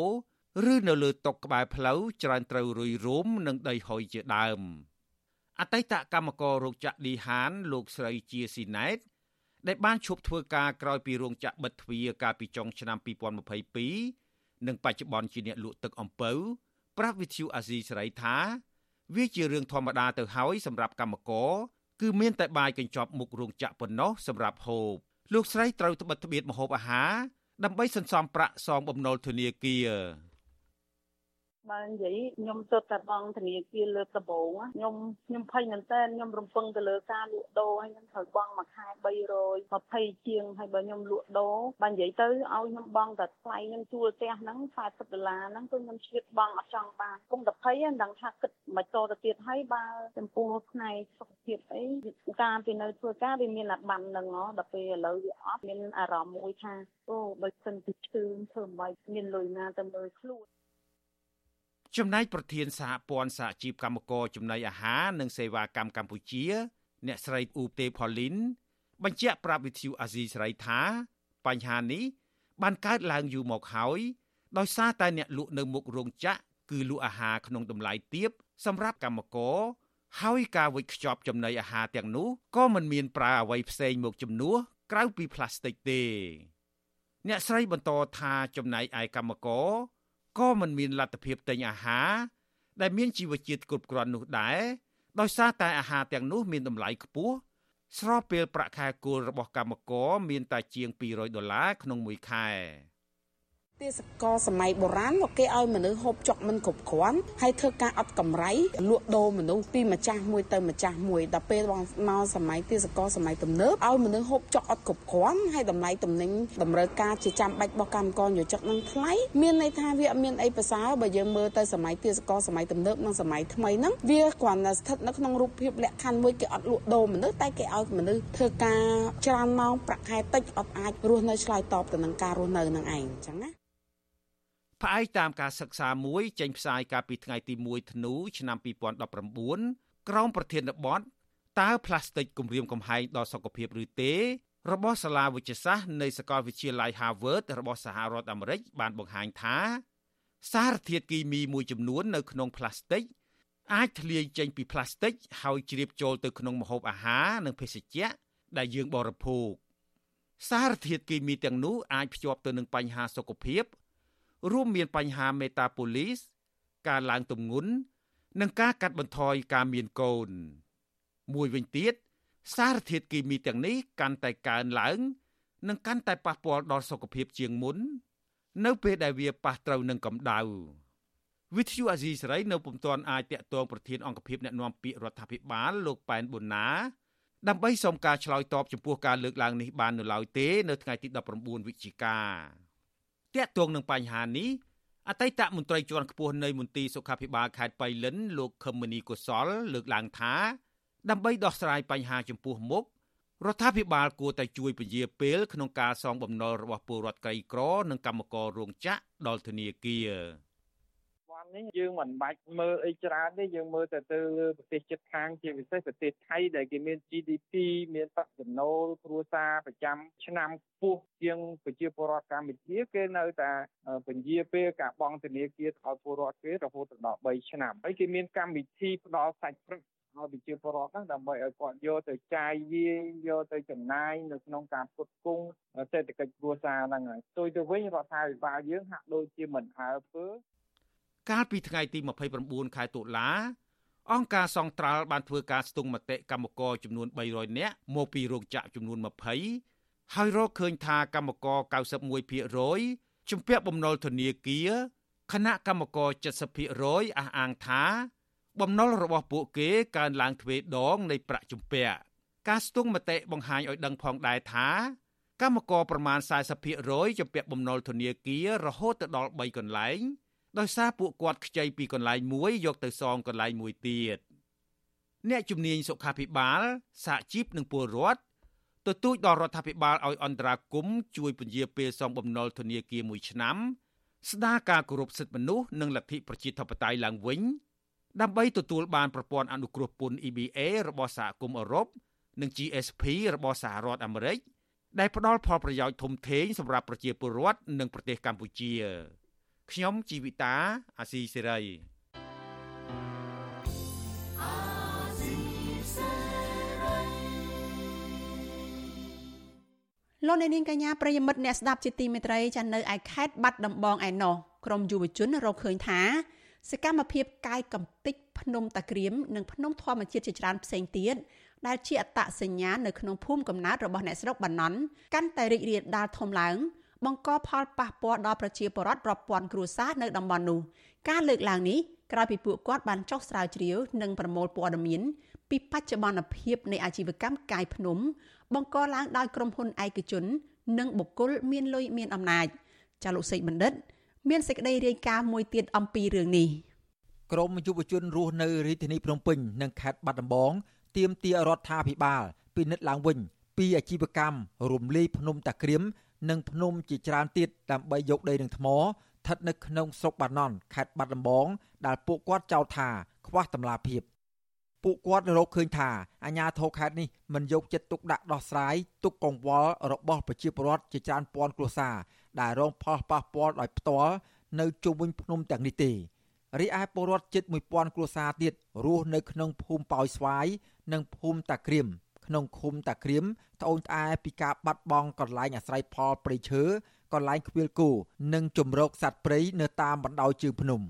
ឬនៅលើតុក្បែរផ្លូវច្រើនត្រូវរុយរោមនិងដីហុយជាដើមអតីតកម្មកររោងចក្រឌីហាន លោកស្រីជាស៊ីណែតដែលបានឈប់ធ្វើការក្រោយពីរោងចក្របិទទ្វារកាលពីចុងឆ្នាំ2022និងបច្ចុប្បន្នជាអ្នកលក់ទឹកអំពៅប្រាប់វិទ្យុអាស៊ីសេរីថា វាជារឿងធម្មតាទៅហើយសម្រាប់កម្មករ គឺមានតែបាយកញ្ចប់មុខរោងចក្រប៉ុណ្ណោះសម្រាប់ហូបលោកស្រីត្រូវត្បិតត្បៀតម្ហូបអាហារដើម្បីសន្សំប្រាក់សងបំណុលធនាគារ បើនិយាយខ្ញុំទៅតែបងធនាគារលើកដំបូងខ្ញុំខ្ញុំភ័យមែនតើខ្ញុំរំពឹងទៅលើការលក់ដូរហើយខ្ញុំត្រូវបង់មួយខែ320ជាងហើយបើខ្ញុំលក់ដូរបើនិយាយទៅឲ្យខ្ញុំបង់តែថ្លៃខ្ញុំជួលផ្ទះហ្នឹង40ដុល្លារហ្នឹងគឺខ្ញុំឆ្លៀតបង់អត់ចង់បានគុំតែភ័យមិនដឹងថាគិតមិនតទៅទៀតហើយបើចំពោះផ្នែកសុខភាពអីការពីនៅធ្វើការវាមានអាប័ណ្ណហ្នឹងហ៎ដល់ពេលឥឡូវវាអត់មានអារម្មណ៍មួយថាអូបើសិនជាឈឺធ្វើមិនមានលុយណាទៅមើលខ្លួន ចំណែកប្រធានសហព័ន្ធសហជីពកម្មករចំណីអាហារនិងសេវាកម្មកម្ពុជា អ្នកស្រីអ៊ូទេផូលីនបញ្ជាក់ប្រាប់វិទ្យុអាស៊ីសេរីថា បញ្ហានេះបានកើតឡើងយូរមកហើយដោយសារតែអ្នកលក់នៅមុខរោងចក្រគឺលក់អាហារក្នុងតម្លៃទាបសម្រាប់កម្មករហើយការវិចខ្ចប់ចំណីអាហារទាំងនោះក៏មិនមានប្រើអ្វីផ្សេងមកជំនួសក្រៅពីផ្លាស្ទិកទេ អ្នកស្រីបន្តថាចំណែកឯកម្មករ ក៏មិនមានលទ្ធភាពទិញអាហារដែលមានជីវជាតិគ្រប់គ្រាន់នោះដែរដោយសារតែអាហារទាំងនោះមានតម្លៃខ្ពស់ស្របពេលប្រាក់ខែគោលរបស់កម្មករមានតែជាង200ដុល្លារក្នុងមួយខែ ទេសកលសម័យបុរាណមកគេឲ្យមនុស្សហូបចុកមិនគ្រប់គ្រាន់ហើយធ្វើការអត់កម្រៃលក់ដូរមនុស្សពីម្ចាស់មួយទៅម្ចាស់មួយដល់ពេលមកសម័យទេសកលសម័យទំនើបឲ្យមនុស្សហូបចុកអត់គ្រប់គ្រាន់ហើយតម្លៃទំនិញតម្រូវការជាចាំបាច់របស់កម្មករយោជិកនឹងថ្លៃមានន័យថាវាអត់មានអីប្រសើរបើយើងមើលទៅសម័យទេសកលសម័យទំនើបនិងសម័យថ្មីហ្នឹងវាគ្រាន់តែស្ថិតនៅក្នុងរូបភាពលក្ខខណ្ឌមួយគេអត់លក់ដូរមនុស្សតែគេឲ្យមនុស្សធ្វើការច្រើនម៉ោងប្រាក់ខែតិចអត់អាចរស់នៅឆ្លើយតបទៅនឹងការរស់នៅនឹងឯងអញ្ចឹងណា ផ្អែកតាមការសិក្សាមួយចេញផ្សាយកាលពីថ្ងៃទី1ធ្នូឆ្នាំ2019ក្រោមប្រធានបទតើផ្លាស្ទិកគំរាមកំហែងដល់សុខភាពឬទេ របស់សាលាវិទ្យាសាស្ត្រនៃសាកលវិទ្យាល័យ Harvard របស់សហរដ្ឋអាមេរិកបានបង្ហាញថា សារធាតុគីមីមួយចំនួននៅក្នុងផ្លាស្ទិកអាចធ្លាយចេញពីផ្លាស្ទិកហើយជ្រាបចូលទៅក្នុងម្ហូបអាហារនិងភេសជ្ជៈដែលយើងបរិភោគសារធាតុគីមីទាំងនោះអាចភ្ជាប់ទៅនឹងបញ្ហាសុខភាព រួមមានបញ្ហាមេតាបូលីសការឡើងទម្ងន់និងការកាត់បន្ថយការមានកូន មួយវិញទៀតសារធាតុគីមីទាំងនេះកាន់តែកើនឡើង និងកាន់តែប៉ះពាល់ដល់សុខភាពជាងមុន នៅពេលដែលវាប៉ះត្រូវនឹងកម្ដៅវិទ្យុអាស៊ីសេរីនៅពុំទាន់អាចតាក់ទងប្រធានអង្គភិបអ្នកណាំពាក្យរដ្ឋាភិបាលលោកប៉ែនប៊ុនណាដើម្បីសុំការឆ្លើយតបចំពោះការលើកឡើងនេះបាននៅឡើយទេ នៅថ្ងៃទី19វិច្ឆិកា តាក់ទងនឹងបញ្ហានេះអតីតមន្ត្រីជាន់ខ្ពស់នៃមន្ទីរសុខាភិបាលខេត្តបៃលិនលោកខឹមមនីកុសល លើកឡើងថា ដើម្បីដោះស្រាយបញ្ហាចំពោះមុខរដ្ឋាភិបាលគួរតែជួយពន្យាពេលក្នុងការសងបំណុលរបស់ពលរដ្ឋក្រីក្រ និងកម្មកររោងចក្រដល់ធនាគារ នេះយើងមិនបាច់មើលអីច្រើនទេយើងមើលតែទៅលើប្រទេសជិតខាងជាពិសេសប្រទេសថៃដែលគេមាន GDP មានប្រាក់ចំណូលគ្រួសារប្រចាំឆ្នាំខ្ពស់ជាងប្រជាពលរដ្ឋកម្ពុជាគេនៅតែពន្យាពេលការបង់ធនាគារឲ្យពលរដ្ឋគេរហូតដល់3ឆ្នាំហើយគេមានកម្មវិធីផ្ដល់សាច់ប្រាក់ឲ្យប្រជាពលរដ្ឋហ្នឹងដើម្បីឲ្យគាត់យកទៅចាយវាយយកទៅចំណាយនៅក្នុងការផ្គត់ផ្គង់សេដ្ឋកិច្ចគ្រួសារហ្នឹងហើយផ្ទុយទៅវិញរដ្ឋាភិបាលយើងហាក់ដូចជាមិនអើពើ កាលពីថ្ងៃទី29ខែតុលាអង្គការសង្ត្រាល់បានធ្វើការស្ទង់មតិកម្មករចំនួន300នាក់មកពីរោងចក្រចំនួន20ហើយរកឃើញថាកម្មករ91%ជំពាក់បំណុលធនាគារគណៈកម្មករ70%អះអាងថា បំណុលរបស់ពួកគេកើនឡើងទ្វេដងនៃប្រាក់ជំពាក់ការស្ទង់មតិបង្ហាញឲ្យដឹងផងដែរថាកម្មករប្រមាណ40%ជំពាក់បំណុលធនាគាររហូតទៅដល់3កន្លែង ដោយសារពួកគាត់ខ្ចីពីកន្លែងមួយយកទៅសងកន្លែងមួយទៀតអ្នកជំនាញសុខាភិបាលសហជីពនិងពលរដ្ឋទទូចដល់រដ្ឋាភិបាលឲ្យអន្តរាគមជួយពន្យាពេលសងបំណុលធនាគារមួយឆ្នាំ ស្ដារការគោរពសិទ្ធិមនុស្សនិងលទ្ធិប្រជាធិបតេយ្យឡើងវិញដើម្បីទទួលបានប្រព័ន្ធអនុគ្រោះពន្ធ EBA របស់សហគមន៍អឺរ៉ុបនិង GSP របស់សហរដ្ឋអាមេរិកដែលផ្ដល់ផលប្រយោជន៍ធំធេងសម្រាប់ប្រជាពលរដ្ឋនិងប្រទេសកម្ពុជា ខ្ញុំជីវិតាអាស៊ីសេរីលោកអ្នកនាងកញ្ញាប្រិយមិត្តអ្នកស្ដាប់ជាទីមេត្រីចានៅឯខេត្តបាត់ដំបងឯណោះក្រមយុវជនរកឃើញថាសកម្មភាពកាយកំតិចភ្នំតាក្រៀមនិងភ្នំធម្មជាតិជាច្រើនផ្សេងទៀតដែលជាអត្តសញ្ញាណនៅក្នុងភូមិកំណើតរបស់អ្នកស្រុកបាណន់កាន់តែរីករាលដាលធំឡើង បង្កផលប៉ះពាល់ដល់ប្រជាពលរដ្ឋរាប់ពាន់គ្រួសារនៅតំបន់នោះការលើកឡើងនេះក្រោយពីពួកគាត់បានចុះស្រាវជ្រាវនិងប្រមូលព័ត៌មានពីបច្ចុប្បន្នភាពនៃអាជីវកម្មកាយភ្នំ បង្កឡើងដោយក្រុមហ៊ុនឯកជន និងបុគ្គលមានលុយមានអំណាចចាលោកសេកបណ្ឌិត មានសេចក្តីរាយការណ៍មួយទៀតអំពីរឿងនេះក្រមយុវជនរស់នៅរាជធានីភ្នំពេញនិងខេត្តបាត់ដំបងទាមទាររដ្ឋាភិបាលពិនិត្យឡើងវិញពីអាជីវកម្មរំលាយភ្នំតាក្រៀម និងភ្នំជាច្រើនទៀតដើម្បីយកដីនិងថ្មស្ថិតនៅក្នុងស្រុកបាណន់ខេត្តបាត់ដំបងដែលពួកគាត់ចោទថាខ្វះតម្លាភាពពួកគាត់រកឃើញថាអាញាធរខេត្តនេះមិនយកចិត្តទុកដាក់ដោះស្រាយទុកកង្វល់របស់ប្រជាពលរដ្ឋជាច្រើនពាន់គ្រួសារដែលរងផលប៉ះពាល់ដោយផ្ទាល់នៅជុំវិញភ្នំទាំងនេះទេរីឯពលរដ្ឋជិត1000គ្រួសារទៀតរស់នៅក្នុងភូមិប៉ោយស្វាយនិងភូមិតាក្រៀម ក្នុងឃុំតាក្រៀមត្អូញត្អែពីការបាត់បង់កន្លែងអាស្រ័យផលព្រៃឈើកន្លែងខ្វៀលគោនិងជំរកសត្វព្រៃនៅតាមបណ្ដោយជើងភ្នំ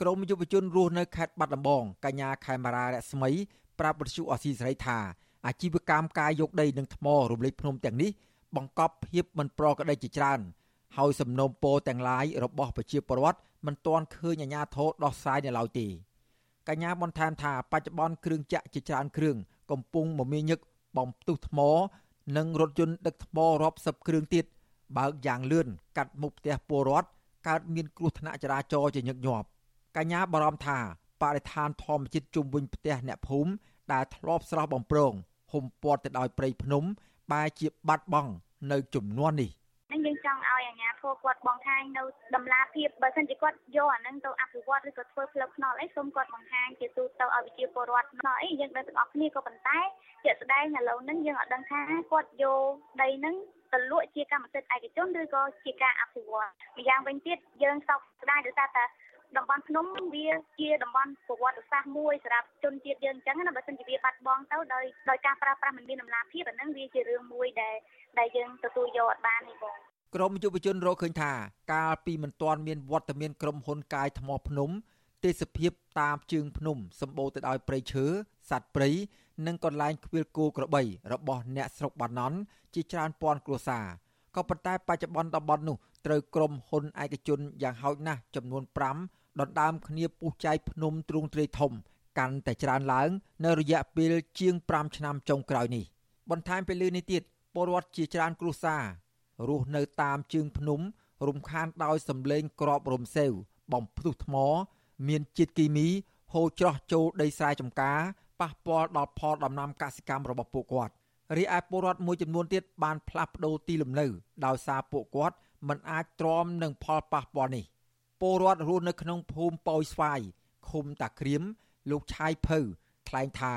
ក្រមយុវជនរស់នៅខេត្តបាត់ដំបងកញ្ញាខេមរារស្មីប្រាប់វិទ្យុអស៊ីសេរីថាអាជីវកម្មការយកដីនិងថ្មរំលេចភ្នំទាំងនេះបង្កប់ភាពមិនប្រក្រតីជាច្រើនហើយសំណុំពរទាំងឡាយរបស់ប្រជាពលរដ្ឋមិនទាន់ឃើញអាជ្ញាធរដោះស្រាយនៅឡើយទេកញ្ញាបន្ថែមថាបច្ចុប្បន្នគ្រឿងចាក់ជាច្រើនគ្រឿងកំពុងមមាញឹក បំផ្ទុះថ្ម និងរថយន្តដឹកថ្មរាប់សិបគ្រឿងទៀតបើកយ៉ាងលឿនកាត់មុខផ្ទះពលរដ្ឋកើតមានគ្រោះថ្នាក់ចរាចរណ៍ជាញឹកញាប់កញ្ញាបារម្ភថាបរិស្ថានធម្មជាតិជុំវិញផ្ទះអ្នកភូមិដែលធ្លាប់ស្រស់បំប្រងហុំព័ទ្ធទៅដោយព្រៃភ្នំបែរជាបាត់បង់នៅចំនួននេះ នឹងយើងចង់ឲ្យអាជ្ញាធរគាត់បង្ហាញនៅតម្លាភាពបើមិនជាគាត់យកអានឹងទៅអភិវឌ្ឍឬក៏ធ្វើផ្លូវថ្នល់អីសូមគាត់បង្ហាញជាទូទៅឲ្យប្រជាពលរដ្ឋថ្នល់អីយើងដឹងទាំងអស់គ្នាក៏ប៉ុន្តែជាក់ស្ដែងឥឡូវហ្នឹងយើងអត់ដឹងថាគាត់យកដីហ្នឹងទៅលក់ជាកម្មសិទ្ធិឯកជនឬក៏ជាការអភិវឌ្ឍម្យ៉ាងវិញទៀតយើងសោកស្ដាយដោយសារតែ តំបន់ភ្នំវាជាតំបន់ប្រវត្តិសាស្ត្រមួយសម្រាប់ជនជាតិយើងអញ្ចឹងណាបើមិនជាវាបាត់បង់ទៅដោយដោយការប្រើប្រាស់មិនមានតម្លាភាពអាហ្នឹងវាជារឿងមួយដែលដែលយើងទទួលយកអត់បានទេបងក្រមយុវជនរកឃើញថាកាលពីមិនទាន់មានវត្តមានក្រុមហ៊ុនកាយថ្មភ្នំ ទេសភាពតាមជើងភ្នំសម្បូរទៅដោយព្រៃឈើសត្វព្រៃនិងកន្លែងខ្វៀលគោក្របី របស់អ្នកស្រុកបាណន់ជាច្រើនពាន់គ្រួសារក៏ប៉ុន្តែបច្ចុប្បន្នតំបន់នោះត្រូវក្រុមហ៊ុនឯកជនយ៉ាងហោចណាស់ចំនួន5 ដណ្ដើមគ្នាពុះចាយភ្នំទ្រូងទ្រាយធំ កាន់តែច្រើនឡើង នៅរយៈពេលជាង5ឆ្នាំចុងក្រោយនេះ។បន្ថែមពីលើនេះទៀតពលរដ្ឋជាច្រើនគ្រួសាររស់នៅតាមជើងភ្នំ រំខានដោយសម្លេងក្របរំសេវបំផ្ទុះថ្ម មានជាតិគីមីហូរច្រោះចូលដីស្រែចម្ការប៉ះពាល់ដល់ផលដំណាំកសិកម្មរបស់ពួកគាត់រីឯពលរដ្ឋមួយចំនួនទៀតបានផ្លាស់ប្ដូរទីលំនៅដោយសារពួកគាត់មិនអាចទ្រាំនឹងផលប៉ះពាល់នេះ ពលរដ្ឋរស់នៅក្នុងភូមិប៉ោយស្វាយឃុំតាក្រៀមលោកឆាយភៅថ្លែងថា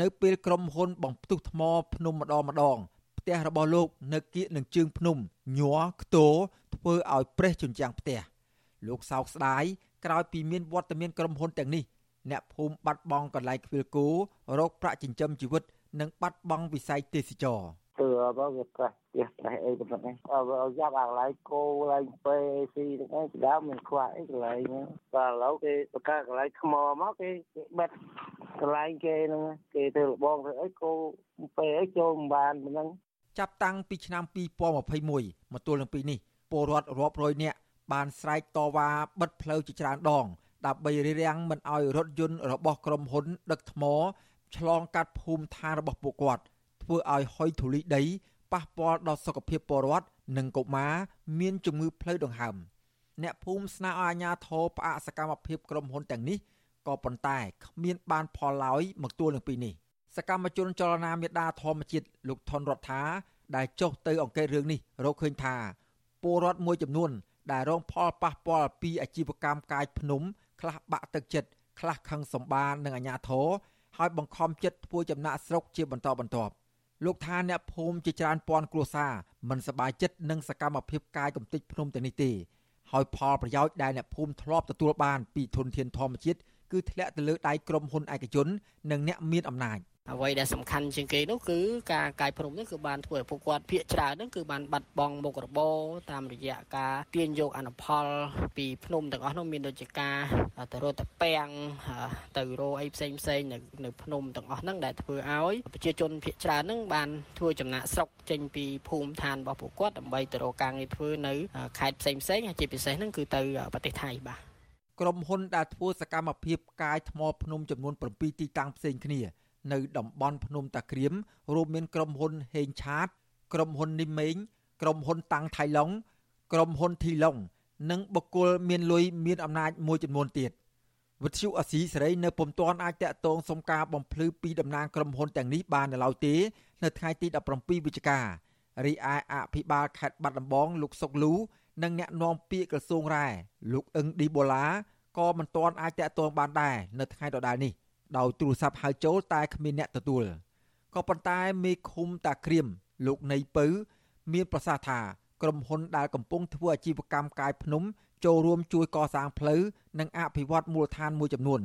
នៅពេលក្រុមហ៊ុនបំផ្ទុះថ្មភ្នំម្ដងម្ដងផ្ទះរបស់លោកនៅគៀកនឹងជើងភ្នំញ័រខ្ទោធ្វើឲ្យប្រេះជញ្ជាំងផ្ទះលោកសោកស្ដាយក្រោយពីមានវត្តមានក្រុមហ៊ុនទាំងនេះអ្នកភូមិបាត់បង់កន្លែងខ្វៀលគោរោគប្រាក់ចិញ្ចឹមជីវិត និងបាត់បង់វិស័យទេសចរទើ បវាប្រះផ្ទះប្រះអីប៉ុណ្ណឹងឲ្យយ៉ាប់អាកន្លែងគោកន្លែងពេស៊ីទាំងអីដើមមានខ្វះអីកន្លែងហ្នឹងតែឥឡូវគេបង្កើតកន្លែងថ្មមកគេបិទកន្លែងគេហ្នឹងគេទៅលបងទៅអីគោពេអីចូលមិនបានប៉ុណ្ណឹងចាប់តាំងពីឆ្នាំ2021មកទល់នឹងពេលនេះពលរដ្ឋរាប់រយនាក់បានស្រែកតវ៉ាបិទផ្លូវជាច្រើនដងដើម្បីរារាំងមិនឲ្យរថយន្តរបស់ក្រុមហ៊ុន ដឹកថ្មឆ្លងកាត់ភូមិឋានរបស់ពួកគាត់ ធ្វើឲ្យហុយធូលីដីប៉ះពាល់ដល់សុខភាពពលរដ្ឋនិងកុមារមានជំងឺផ្លូវដង្ហើមអ្នកភូមិស្នើឲ្យអាជ្ញាធរផ្អាកសកម្មភាពក្រុមហ៊ុនទាំងនេះក៏ប៉ុន្តែគ្មានបានផលឡើយមកទល់នឹងពេលនេះសកម្មជនចលនាមេដាធម្មជាតិលោកថនរដ្ឋាដែលចុះទៅអង្កេតរឿងនេះរកឃើញថាពលរដ្ឋមួយចំនួន ដែលរងផលប៉ះពាល់ពីអាជីវកម្មកាយភ្នំ ខ្លះបាក់ទឹកចិត្តខ្លះខឹងសម្បានឹងអាញាធរហើយបង្ខំចិត្តធ្វើចំណាក់ស្រុកជាបន្តបន្ទាប់ លោកថាអ្នកភូមិជាច្រើនពាន់គ្រួសារមិនសប្បាយចិត្តនឹងសកម្មភាពកាយកំទេចភ្នំទាំងនេះទេហើយផលប្រយោជន៍ដែលអ្នកភូមិធ្លាប់ទទួលបានពីធនធានធម្មជាតិ គឺធ្លាក់ទៅលើដៃក្រុមហ៊ុនឯកជន និងអ្នកមានអំណាច។អ្វីដែលសំខាន់ជាងគេនោះគឺការកាយព្រំនេះគឺបានធ្វើឲ្យពួកគាត់ភាកច្រើនហ្នឹងគឺបានបាត់បង់មុខរបរតាមរយៈការទាញយកអនុផល ពីភ្នំទាំងអស់នោះមានដូចជាការទៅរត់តពាំងទៅរោអីផ្សេងផ្សេងនៅនៅភ្នំទាំងអស់ហ្នឹងដែលធ្វើឲ្យប្រជាជនភាគច្រើនហ្នឹងបានធ្វើចំណាក់ស្រុកចេញពីភូមិឋានរបស់ពួកគាត់ដើម្បីទៅរកការងារធ្វើនៅខេត្តផ្សេងផ្សេងជាពិសេសហ្នឹងគឺទៅប្រទេសថៃបាទ ក្រុមហ៊ុនដែលធ្វើសកម្មភាពកាយថ្មភ្នំចំនួន7ទីតាំងផ្សេងគ្នា នៅតំបន់ភ្នំតាក្រៀមរួមមានក្រុមហ៊ុនហេងឆាត ក្រុមហ៊ុននីមេងក្រុមហ៊ុនតាំងថៃឡុងក្រុមហ៊ុនធីឡុងនិងបុគ្គលមានលុយមានអំណាចមួយចំនួនទៀតវិទ្យុអាស៊ីសេរីនៅពុំទាន់អាចតាក់ទងសុំការបំភ្លឺពីតំណាងក្រុមហ៊ុនទាំងនេះបាននៅឡើយទេ នៅថ្ងៃទី17វិច្ឆិការីឯអភិបាលខេត្តបាត់ដំបងលោកសុកលូ និងអ្នកនាំពាក្យក្រសួងរ៉ែលោកអឹងឌីបូឡាក៏មិនទាន់អាចតាក់ទងបានដែរនៅថ្ងៃដដែលនេះដោយទូរស័ព្ទហៅចូលតែគ្មានអ្នកទទួលក៏ប៉ុន្តែមេឃុំតាក្រៀមលោកនៃពៅ មានប្រសាសន៍ថាក្រុមហ៊ុនដែលកំពុងធ្វើអាជីវកម្មកាយភ្នំ ចូលរួមជួយកសាងផ្លូវនិងអភិវឌ្ឍមូលដ្ឋានមួយចំនួន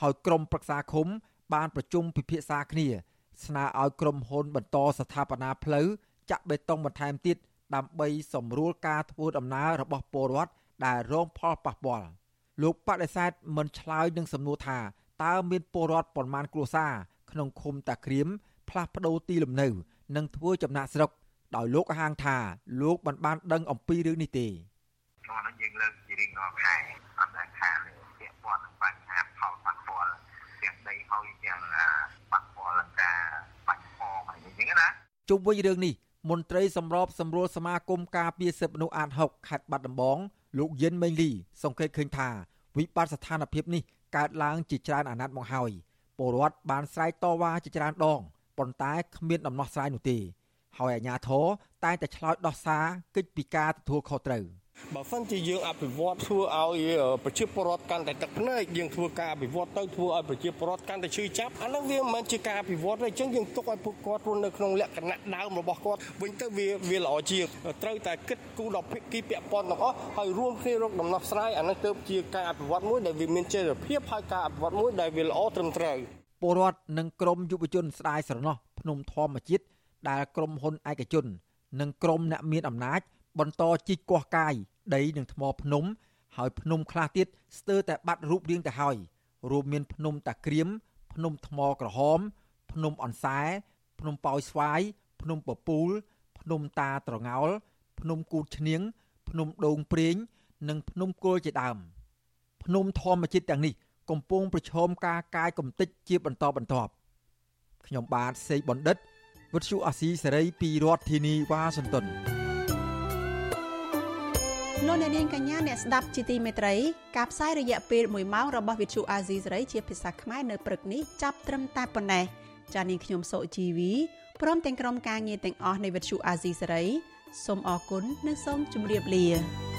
ហើយក្រុមប្រឹក្សាឃុំ បានប្រជុំពិភាក្សាគ្នា ស្នើឲ្យក្រុមហ៊ុនបន្តស្ថាបនាផ្លូវចាក់បេតុងបន្ថែមទៀត ដើម្បីសម្រួលការធ្វើដំណើររបស់ពលរដ្ឋដែលរងផលប៉ះពាល់លោកបដិសេធមិនឆ្លើយនឹងសំណួរថាតើមានពលរដ្ឋប៉ុន្មានគ្រួសារក្នុងឃុំតាក្រៀមផ្លាស់ប្ដូរទីលំនៅនិងធ្វើចំណាក់ស្រុកដោយលោកហាងថាលោកមិនបានដឹងអំពីរឿងនេះទេនោះនឹងយើងលើកជារៀងរាល់ខែអត់ដែលខានពាក់ព័ន្ធនឹងបញ្ហាផលប៉ះពាល់ទាំងដីហើយទាំងប៉ះពាល់នឹងការបាញ់ផងអីចឹងណាជុំវិញរឿងនេះ មន្ត្រីសម្របសម្រួលសមាគមការពារសិទ្ធិមនុស្សអាត6ខេត្តបាត់ដំបងលោកយិនមេងលី សង្កេតឃើញថាវិបត្តិស្ថានភាពនេះកើតឡើងជាច្រើនអាណត្តិមកហើយពលរដ្ឋបានស្រែកតវ៉ាជាច្រើនដងប៉ុន្តែគ្មានដំណោះស្រាយនោះទេ ហើយអាជ្ញាធរតែងតែឆ្លើយដោះសារកិច្ចពីការទទួលខុសត្រូវ។ បើសិនជាយើងអភិវឌ្ឍធ្វើឲ្យប្រជាពលរដ្ឋកាន់តែទឹកភ្នែកយើងធ្វើការអភិវឌ្ឍទៅធ្វើឲ្យប្រជាពលរដ្ឋកាន់តែឈឺចាប់អានោះវាមិនមែនជាការអភិវឌ្ឍទេអញ្ចឹងយើងទុកឲ្យពួកគាត់រស់នៅក្នុងលក្ខណៈដើមរបស់គាត់វិញទៅវាវាល្អជាងត្រូវតែគិតគូរដល់ភាគីពាក់ព័ន្ធទាំងអស់ហើយរួមគ្នារកដំណោះស្រាយអានោះទៅជាការអភិវឌ្ឍមួយដែលវាមានចីរភាពហើយការអភិវឌ្ឍមួយដែលវាល្អត្រឹមត្រូវពលរដ្ឋនិងក្រមយុវជនស្ដាយស្រណោះភ្នំធម្មជាតិដែលក្រមហ៊ុនឯកជន និងក្រមអ្នកមានអំណាច បន្តជីកកោះកាយដីនិងថ្មភ្នំ ហើយភ្នំខ្លះទៀតស្ទើរតែបាត់រូបរាងទៅហើយរួមមានភ្នំតាក្រៀមភ្នំថ្មក្រហម ភ្នំអនសែភ្នំប៉ោយស្វាយភ្នំពពូល ភ្នំតាត្រងោល ភ្នំគូតឈ្នៀងភ្នំដូងព្រេងនិងភ្នំគល់ជាដើមភ្នំធម្មជាតិទាំងនេះកំពុងប្រឈមការកាយកំទេចជាបន្តបន្ទាប់ខ្ញុំបាទសេកបណ្ឌិតវិទ្យុអាស៊ីសេរីពីរដ្ឋធានីវ៉ាស៊ីនតោន លោកអ្នកនាងកញ្ញាអ្នកស្ដាប់ជាទីមេត្រីការផ្សាយរយៈពេល1ម៉ោងរបស់វិទ្យុអាស៊ីសេរីជាភាសាខ្មែរនៅព្រឹកនេះចាប់ត្រឹមតែប៉ុណ្ណេះចា៎នាងខ្ញុំសុជីវីព្រមទាំងក្រុមការងារទាំងអស់នៃវិទ្យុអាស៊ីសេរីសូមអរគុណនិងសូមជម្រាបលា